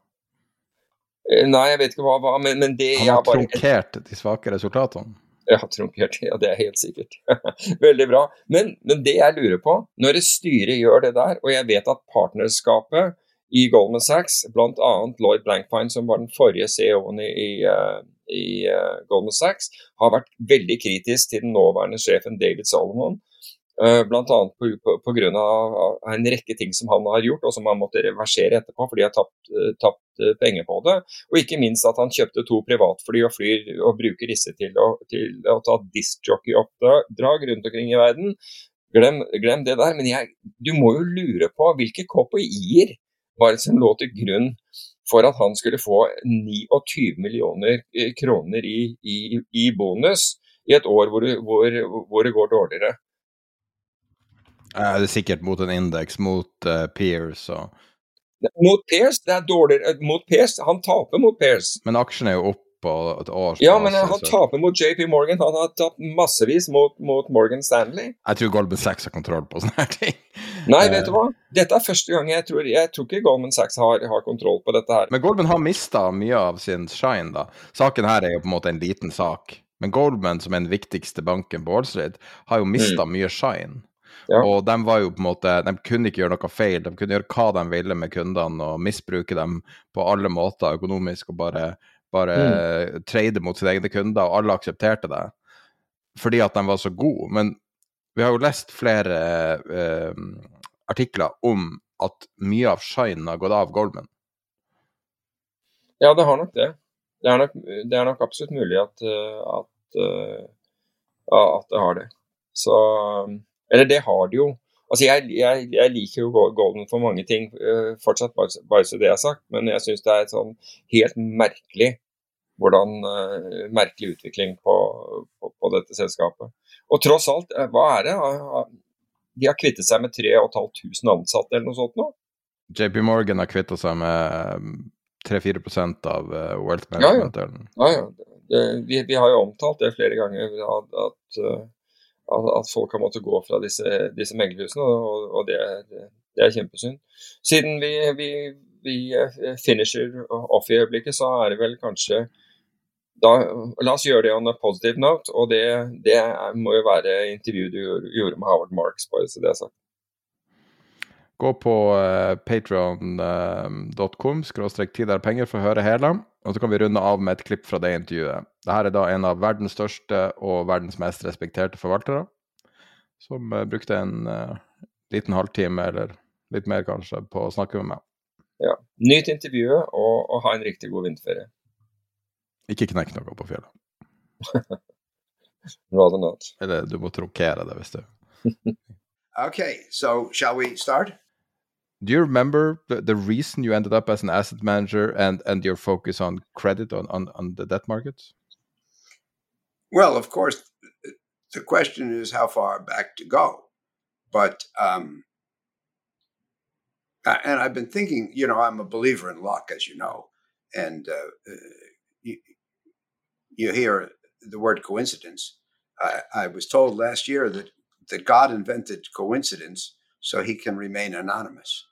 Eh, nei, jeg vet ikke hva, hva men, men det Han har bare... trunkert de svake resultatene? Ja, trunkert. Ja, det er helt sikkert. [laughs] Veldig bra. Men, men, det jeg lurer på, når et styre gjør det der, og jeg vet at partnerskapet i Goldman Sachs, bl.a. Lloyd Blankfine, som var den forrige CEO-en i, i, eh, i uh, Goldman Sachs, har vært veldig kritisk til den nåværende sjefen David Solomon Bl.a. pga. en rekke ting som han har gjort, og som han måtte reversere etterpå fordi han tapt, uh, tapt uh, penger på det. Og ikke minst at han kjøpte to privatfly og flyr og bruker disse til å, til å ta diskjockey-oppdrag rundt omkring i verden. Glem, glem det der. Men jeg, du må jo lure på hvilke KPI-er var det som lå til grunn for at han skulle få 29 millioner kroner i, i, i bonus i et år hvor, hvor, hvor det går dårligere. Uh, det er sikkert mot en indeks, mot uh, Peers og Mot Peers? Det er dårligere mot Peers. Han taper mot Peers. Men aksjen er jo opp på et år. Ja, men han så. taper mot JP Morgan. Han har tatt massevis mot, mot, Morgan Stanley. Jeg tror Goldman Sachs har kontroll på sånne her ting. Nei, vet du hva? Dette er første gang jeg tror Jeg tror ikke Goldman Sachs har, har kontroll på dette her. Men Goldman har mista mye av sin shine, da. Saken her er jo på en måte en liten sak. Men Goldman, som er den viktigste banken på Wall Street, har jo mista mm. mye shine. Ja. Og de var jo på en måte, de kunne ikke gjøre noe feil. De kunne gjøre hva de ville med kundene og misbruke dem på alle måter økonomisk og bare, bare mm. trade mot sine egne kunder, og alle aksepterte det fordi at de var så gode. Men vi har jo lest flere eh, artikler om at mye av shinen har gått av Goldman. Ja, det har nok det. Det er nok, det er nok absolutt mulig at, at, at, at det har det. Så eller det har de jo. Altså jeg, jeg, jeg, liker jo Golden for mange ting, uh, fortsatt bare, bare, så det er sagt, men jeg syns det er et sånn helt merkelig hvordan uh, merkelig utvikling på, på, på, dette selskapet. Og tross alt, uh, hva er det? De har kvittet seg med 3500 ansatte eller noe sånt nå? JP Morgan har kvittet seg med 3-4% av Wealth Management. Ja, ja. ja, ja. Det, vi, vi, har jo omtalt det flere ganger, at, at at folk har måttet gå fra disse, disse meglerhusene, og, og det, det, er kjempesynd. Siden vi, vi, vi, finisher off i øyeblikket, så er det vel kanskje da, La oss gjøre det on a positive note, og det, det må jo være intervjuet du gjorde med Howard Marks. bare så det er sagt. Gå på uh, eh, uh, tid er penger for å høre hele. Og så kan vi runde av med et klipp fra det intervjuet. Dette er da en av verdens største og verdens mest respekterte forvaltere, som uh, brukte en uh, liten halvtime, eller litt mer kanskje, på å snakke med meg. Ja. Nyt intervjuet, og, og ha en riktig god vinterferie. Ikke knekk noe på fjellet. [laughs] rather not. Eller du må trokere det hvis du [laughs] Okay, so shall we start? Do you remember the, the reason you ended up as an asset manager and, and your focus on credit on, on, on the debt markets? Well, of course, the question is how far back to go. But, um, and I've been thinking, you know, I'm a believer in luck, as you know. And uh, you, you hear the word coincidence. I, I was told last year that, that God invented coincidence so he can remain anonymous.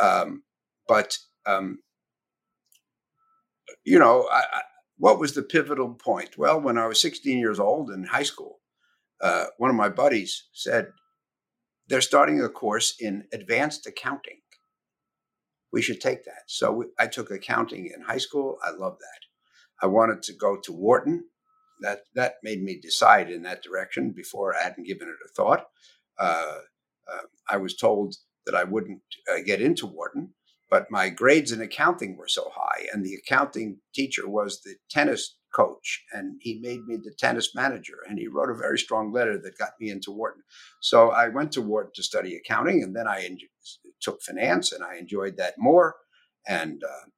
Um, but um, you know, I, I, what was the pivotal point? Well, when I was 16 years old in high school, uh, one of my buddies said they're starting a course in advanced accounting. We should take that. So we, I took accounting in high school. I love that. I wanted to go to Wharton. That that made me decide in that direction before I hadn't given it a thought. Uh, uh, I was told that I wouldn't uh, get into Wharton, but my grades in accounting were so high, and the accounting teacher was the tennis coach, and he made me the tennis manager, and he wrote a very strong letter that got me into Wharton. So I went to Wharton to study accounting, and then I en- took finance, and I enjoyed that more, and uh,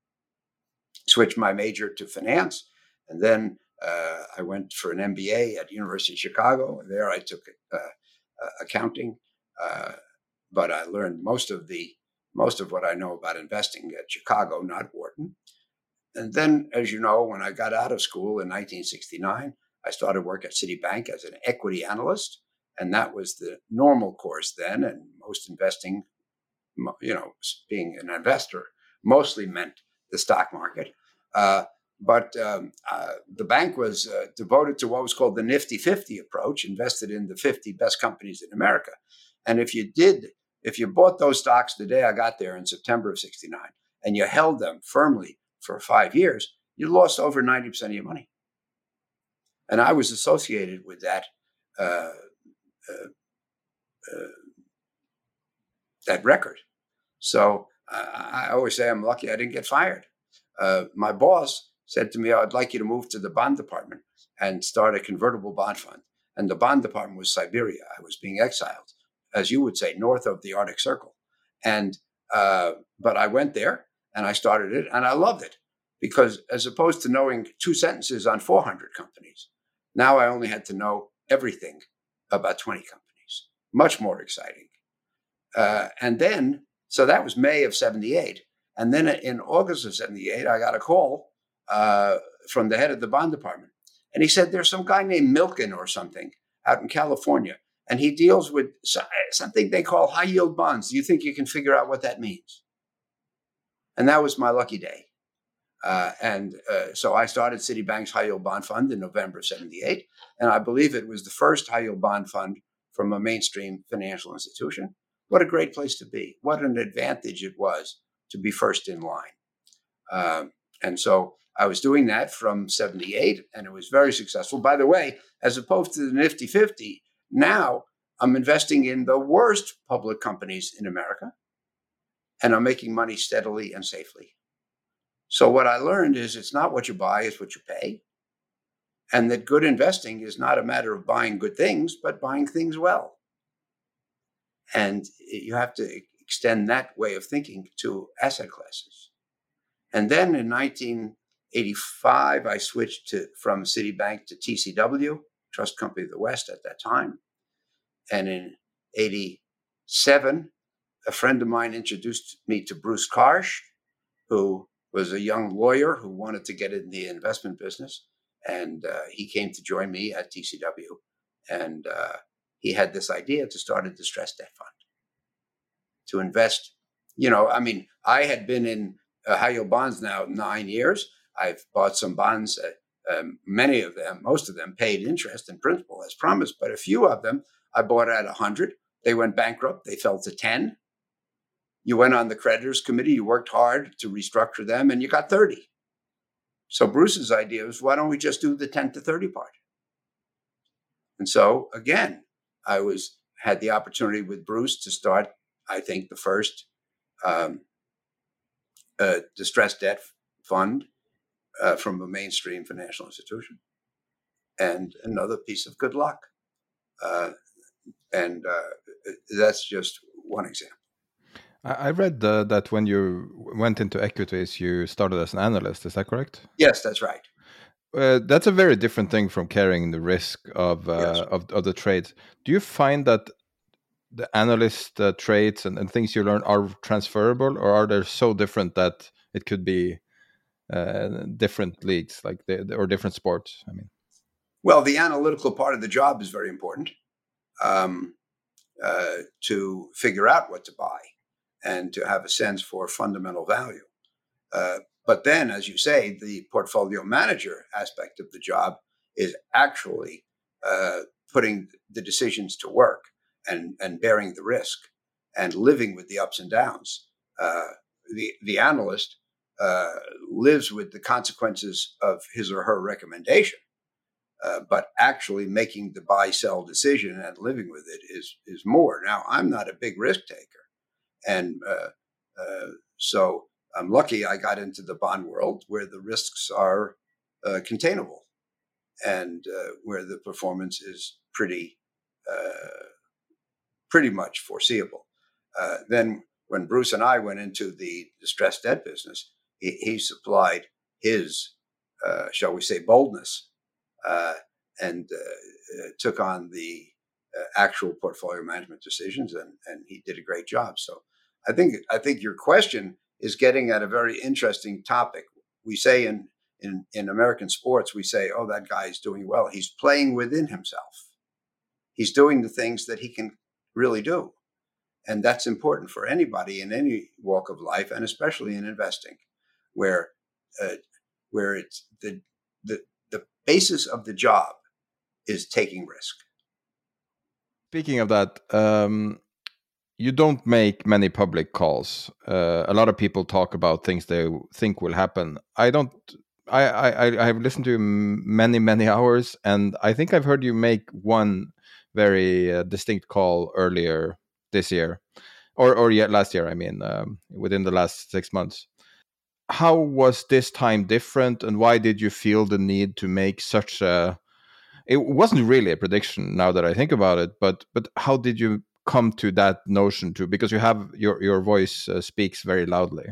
switched my major to finance, and then uh, I went for an MBA at University of Chicago. There I took uh, uh accounting uh, but I learned most of the most of what I know about investing at Chicago, not Wharton. And then, as you know, when I got out of school in 1969, I started work at Citibank as an equity analyst, and that was the normal course then. And most investing, you know, being an investor, mostly meant the stock market. Uh, but um, uh, the bank was uh, devoted to what was called the Nifty 50 approach, invested in the 50 best companies in America. And if you did if you bought those stocks the day I got there in September of 69 and you held them firmly for five years, you lost over 90% of your money. And I was associated with that. Uh, uh, uh, that record. So I always say I'm lucky I didn't get fired. Uh, my boss said to me, I'd like you to move to the bond department and start a convertible bond fund. And the bond department was Siberia. I was being exiled as you would say, north of the Arctic Circle. And uh, but I went there and I started it and I loved it because as opposed to knowing two sentences on 400 companies, now I only had to know everything about 20 companies. Much more exciting. Uh, and then, so that was May of 78. And then in August of 78, I got a call uh, from the head of the bond department. And he said, There's some guy named Milken or something out in California and he deals with something they call high yield bonds. Do you think you can figure out what that means? And that was my lucky day. Uh, and uh, so I started Citibank's high yield bond fund in November of 78. And I believe it was the first high yield bond fund from a mainstream financial institution. What a great place to be. What an advantage it was to be first in line. Um, and so I was doing that from 78, and it was very successful. By the way, as opposed to the Nifty 50, now I'm investing in the worst public companies in America, and I'm making money steadily and safely. So, what I learned is it's not what you buy, it's what you pay. And that good investing is not a matter of buying good things, but buying things well. And you have to extend that way of thinking to asset classes. And then in 1985, I switched to, from Citibank to TCW, Trust Company of the West at that time. And in 87, a friend of mine introduced me to Bruce Karsh, who was a young lawyer who wanted to get in the investment business. And uh, he came to join me at TCW. And uh, he had this idea to start a distressed debt fund to invest. You know, I mean, I had been in high yield bonds now nine years. I've bought some bonds. Um, many of them, most of them, paid interest and principal as promised, but a few of them I bought at 100. They went bankrupt. They fell to 10. You went on the creditors committee. You worked hard to restructure them and you got 30. So Bruce's idea was why don't we just do the 10 to 30 part? And so again, I was had the opportunity with Bruce to start, I think, the first um, uh, distressed debt fund uh, from a mainstream financial institution. and another piece of good luck. Uh, and uh, that's just one example. I read uh, that when you went into equities, you started as an analyst. Is that correct? Yes, that's right. Uh, that's a very different thing from carrying the risk of uh, yes. of, of the trades. Do you find that the analyst uh, traits and, and, things you learn are transferable, or are they so different that it could be different leagues, like the, or different sports? I mean, well, the analytical part of the job is very important um, uh, to figure out what to buy and to have a sense for fundamental value. Uh, but then, as you say, the portfolio manager aspect of the job is actually uh, putting the decisions to work and, and bearing the risk and living with the ups and downs. Uh, the, the analyst uh, lives with the consequences of his or her recommendation. Uh, but actually making the buy sell decision and living with it is is more. Now I'm not a big risk taker, and uh, uh, so I'm lucky I got into the bond world where the risks are uh, containable and uh, where the performance is pretty pretty much foreseeable. Then when Bruce and I went into the distressed debt business, he, he supplied his, uh, shall we say, boldness uh, and uh, took on the uh, actual portfolio management decisions, and and he did a great job. So I think I think your question is getting at a very interesting topic. We say in in in American sports, we say, "Oh, that guy is doing well. He's playing within himself. He's doing the things that he can really do." And that's important for anybody in any walk of life, and especially in investing, where uh, where it's the the the basis of the job is taking risk. Speaking of that, um, you don't make many public calls. Uh, a lot of people talk about things they think will happen. I don't. I I I have listened to you many many [laughs] hours, and I think I've heard you make one very uh, distinct call earlier this year, or or yet last year. I mean, um, within the last six months. How was this time different, and why did you feel the need to make such a? It wasn't really a prediction now that I think about it, but but how did you come to that notion too? Because you have your your voice uh, speaks very loudly.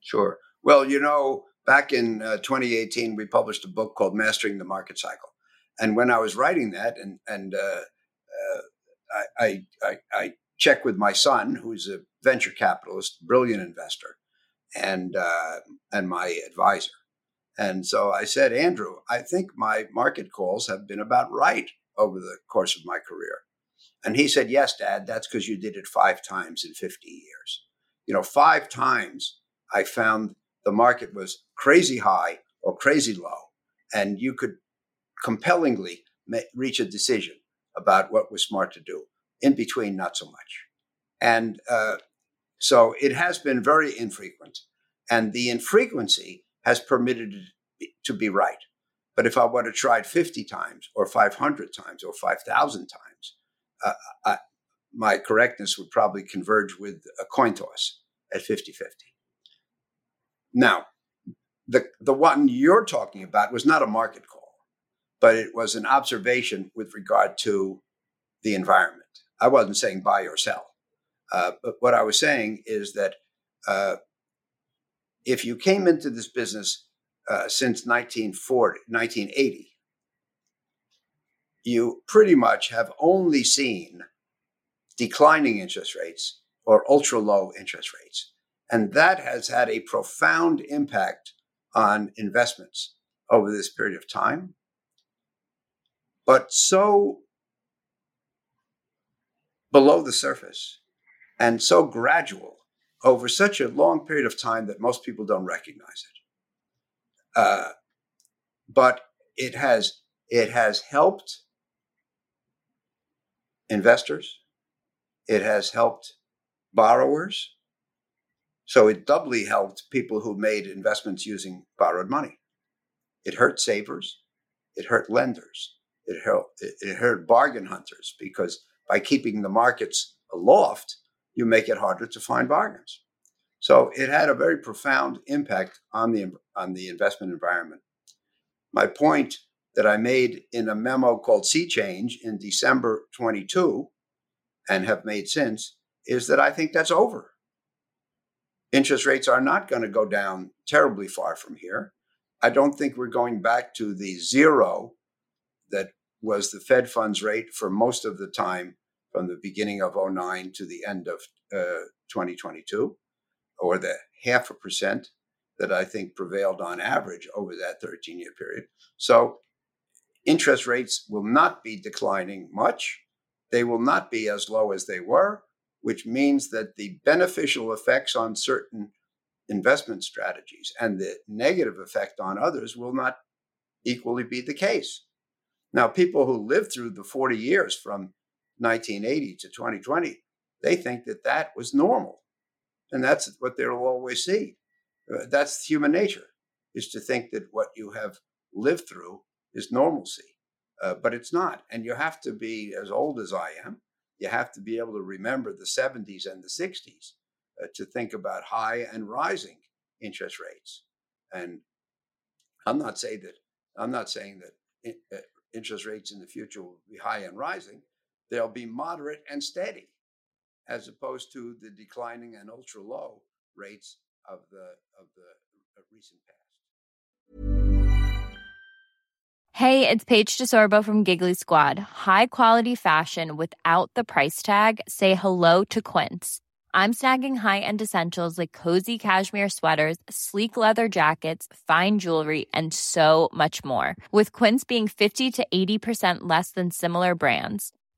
Sure. Well, you know, back in uh, 2018, we published a book called Mastering the Market Cycle, and when I was writing that, and and uh, uh I, I I checked with my son, who's a venture capitalist, brilliant investor, and uh, and my advisor. And so I said, Andrew, I think my market calls have been about right over the course of my career. And he said, Yes, Dad, that's because you did it five times in 50 years. You know, five times I found the market was crazy high or crazy low, and you could compellingly reach a decision about what was smart to do. In between, not so much. And uh, so it has been very infrequent. And the infrequency has permitted it to be right. But if I would have tried 50 times or 500 times or 5,000 times, uh, I, my correctness would probably converge with a coin toss at 50 50. Now, the, the one you're talking about was not a market call, but it was an observation with regard to the environment. I wasn't saying buy or sell. Uh, but what I was saying is that uh, if you came into this business uh, since 1940, 1980, you pretty much have only seen declining interest rates or ultra low interest rates. And that has had a profound impact on investments over this period of time. But so below the surface and so gradual over such a long period of time that most people don't recognize it. Uh, but it has it has helped investors, it has helped borrowers. So it doubly helped people who made investments using borrowed money. It hurt savers, it hurt lenders, it hurt, it hurt bargain hunters because by keeping the markets aloft, you make it harder to find bargains. So it had a very profound impact on the on the investment environment. My point that I made in a memo called Sea Change in December 22 and have made since is that I think that's over. Interest rates are not going to go down terribly far from here. I don't think we're going back to the zero that was the Fed funds rate for most of the time from the beginning of 09 to the end of uh, 2022, or the half a percent that I think prevailed on average over that 13 year period. So interest rates will not be declining much. They will not be as low as they were, which means that the beneficial effects on certain investment strategies and the negative effect on others will not equally be the case. Now, people who lived through the 40 years from 1980 to 2020, they think that that was normal. And that's what they'll always see. Uh, that's human nature, is to think that what you have lived through is normalcy. Uh, but it's not. And you have to be as old as I am. You have to be able to remember the 70s and the 60s uh, to think about high and rising interest rates. And I'm not saying that I'm not saying that in, uh, interest rates in the future will be high and rising. They'll be moderate and steady, as opposed to the declining and ultra low rates of the of the uh, recent past. Hey, it's Paige DeSorbo from Giggly Squad. High quality fashion without the price tag. Say hello to Quince. I'm snagging high-end essentials like cozy cashmere sweaters, sleek leather jackets, fine jewelry, and so much more. With Quince being 50 to 80% less than similar brands.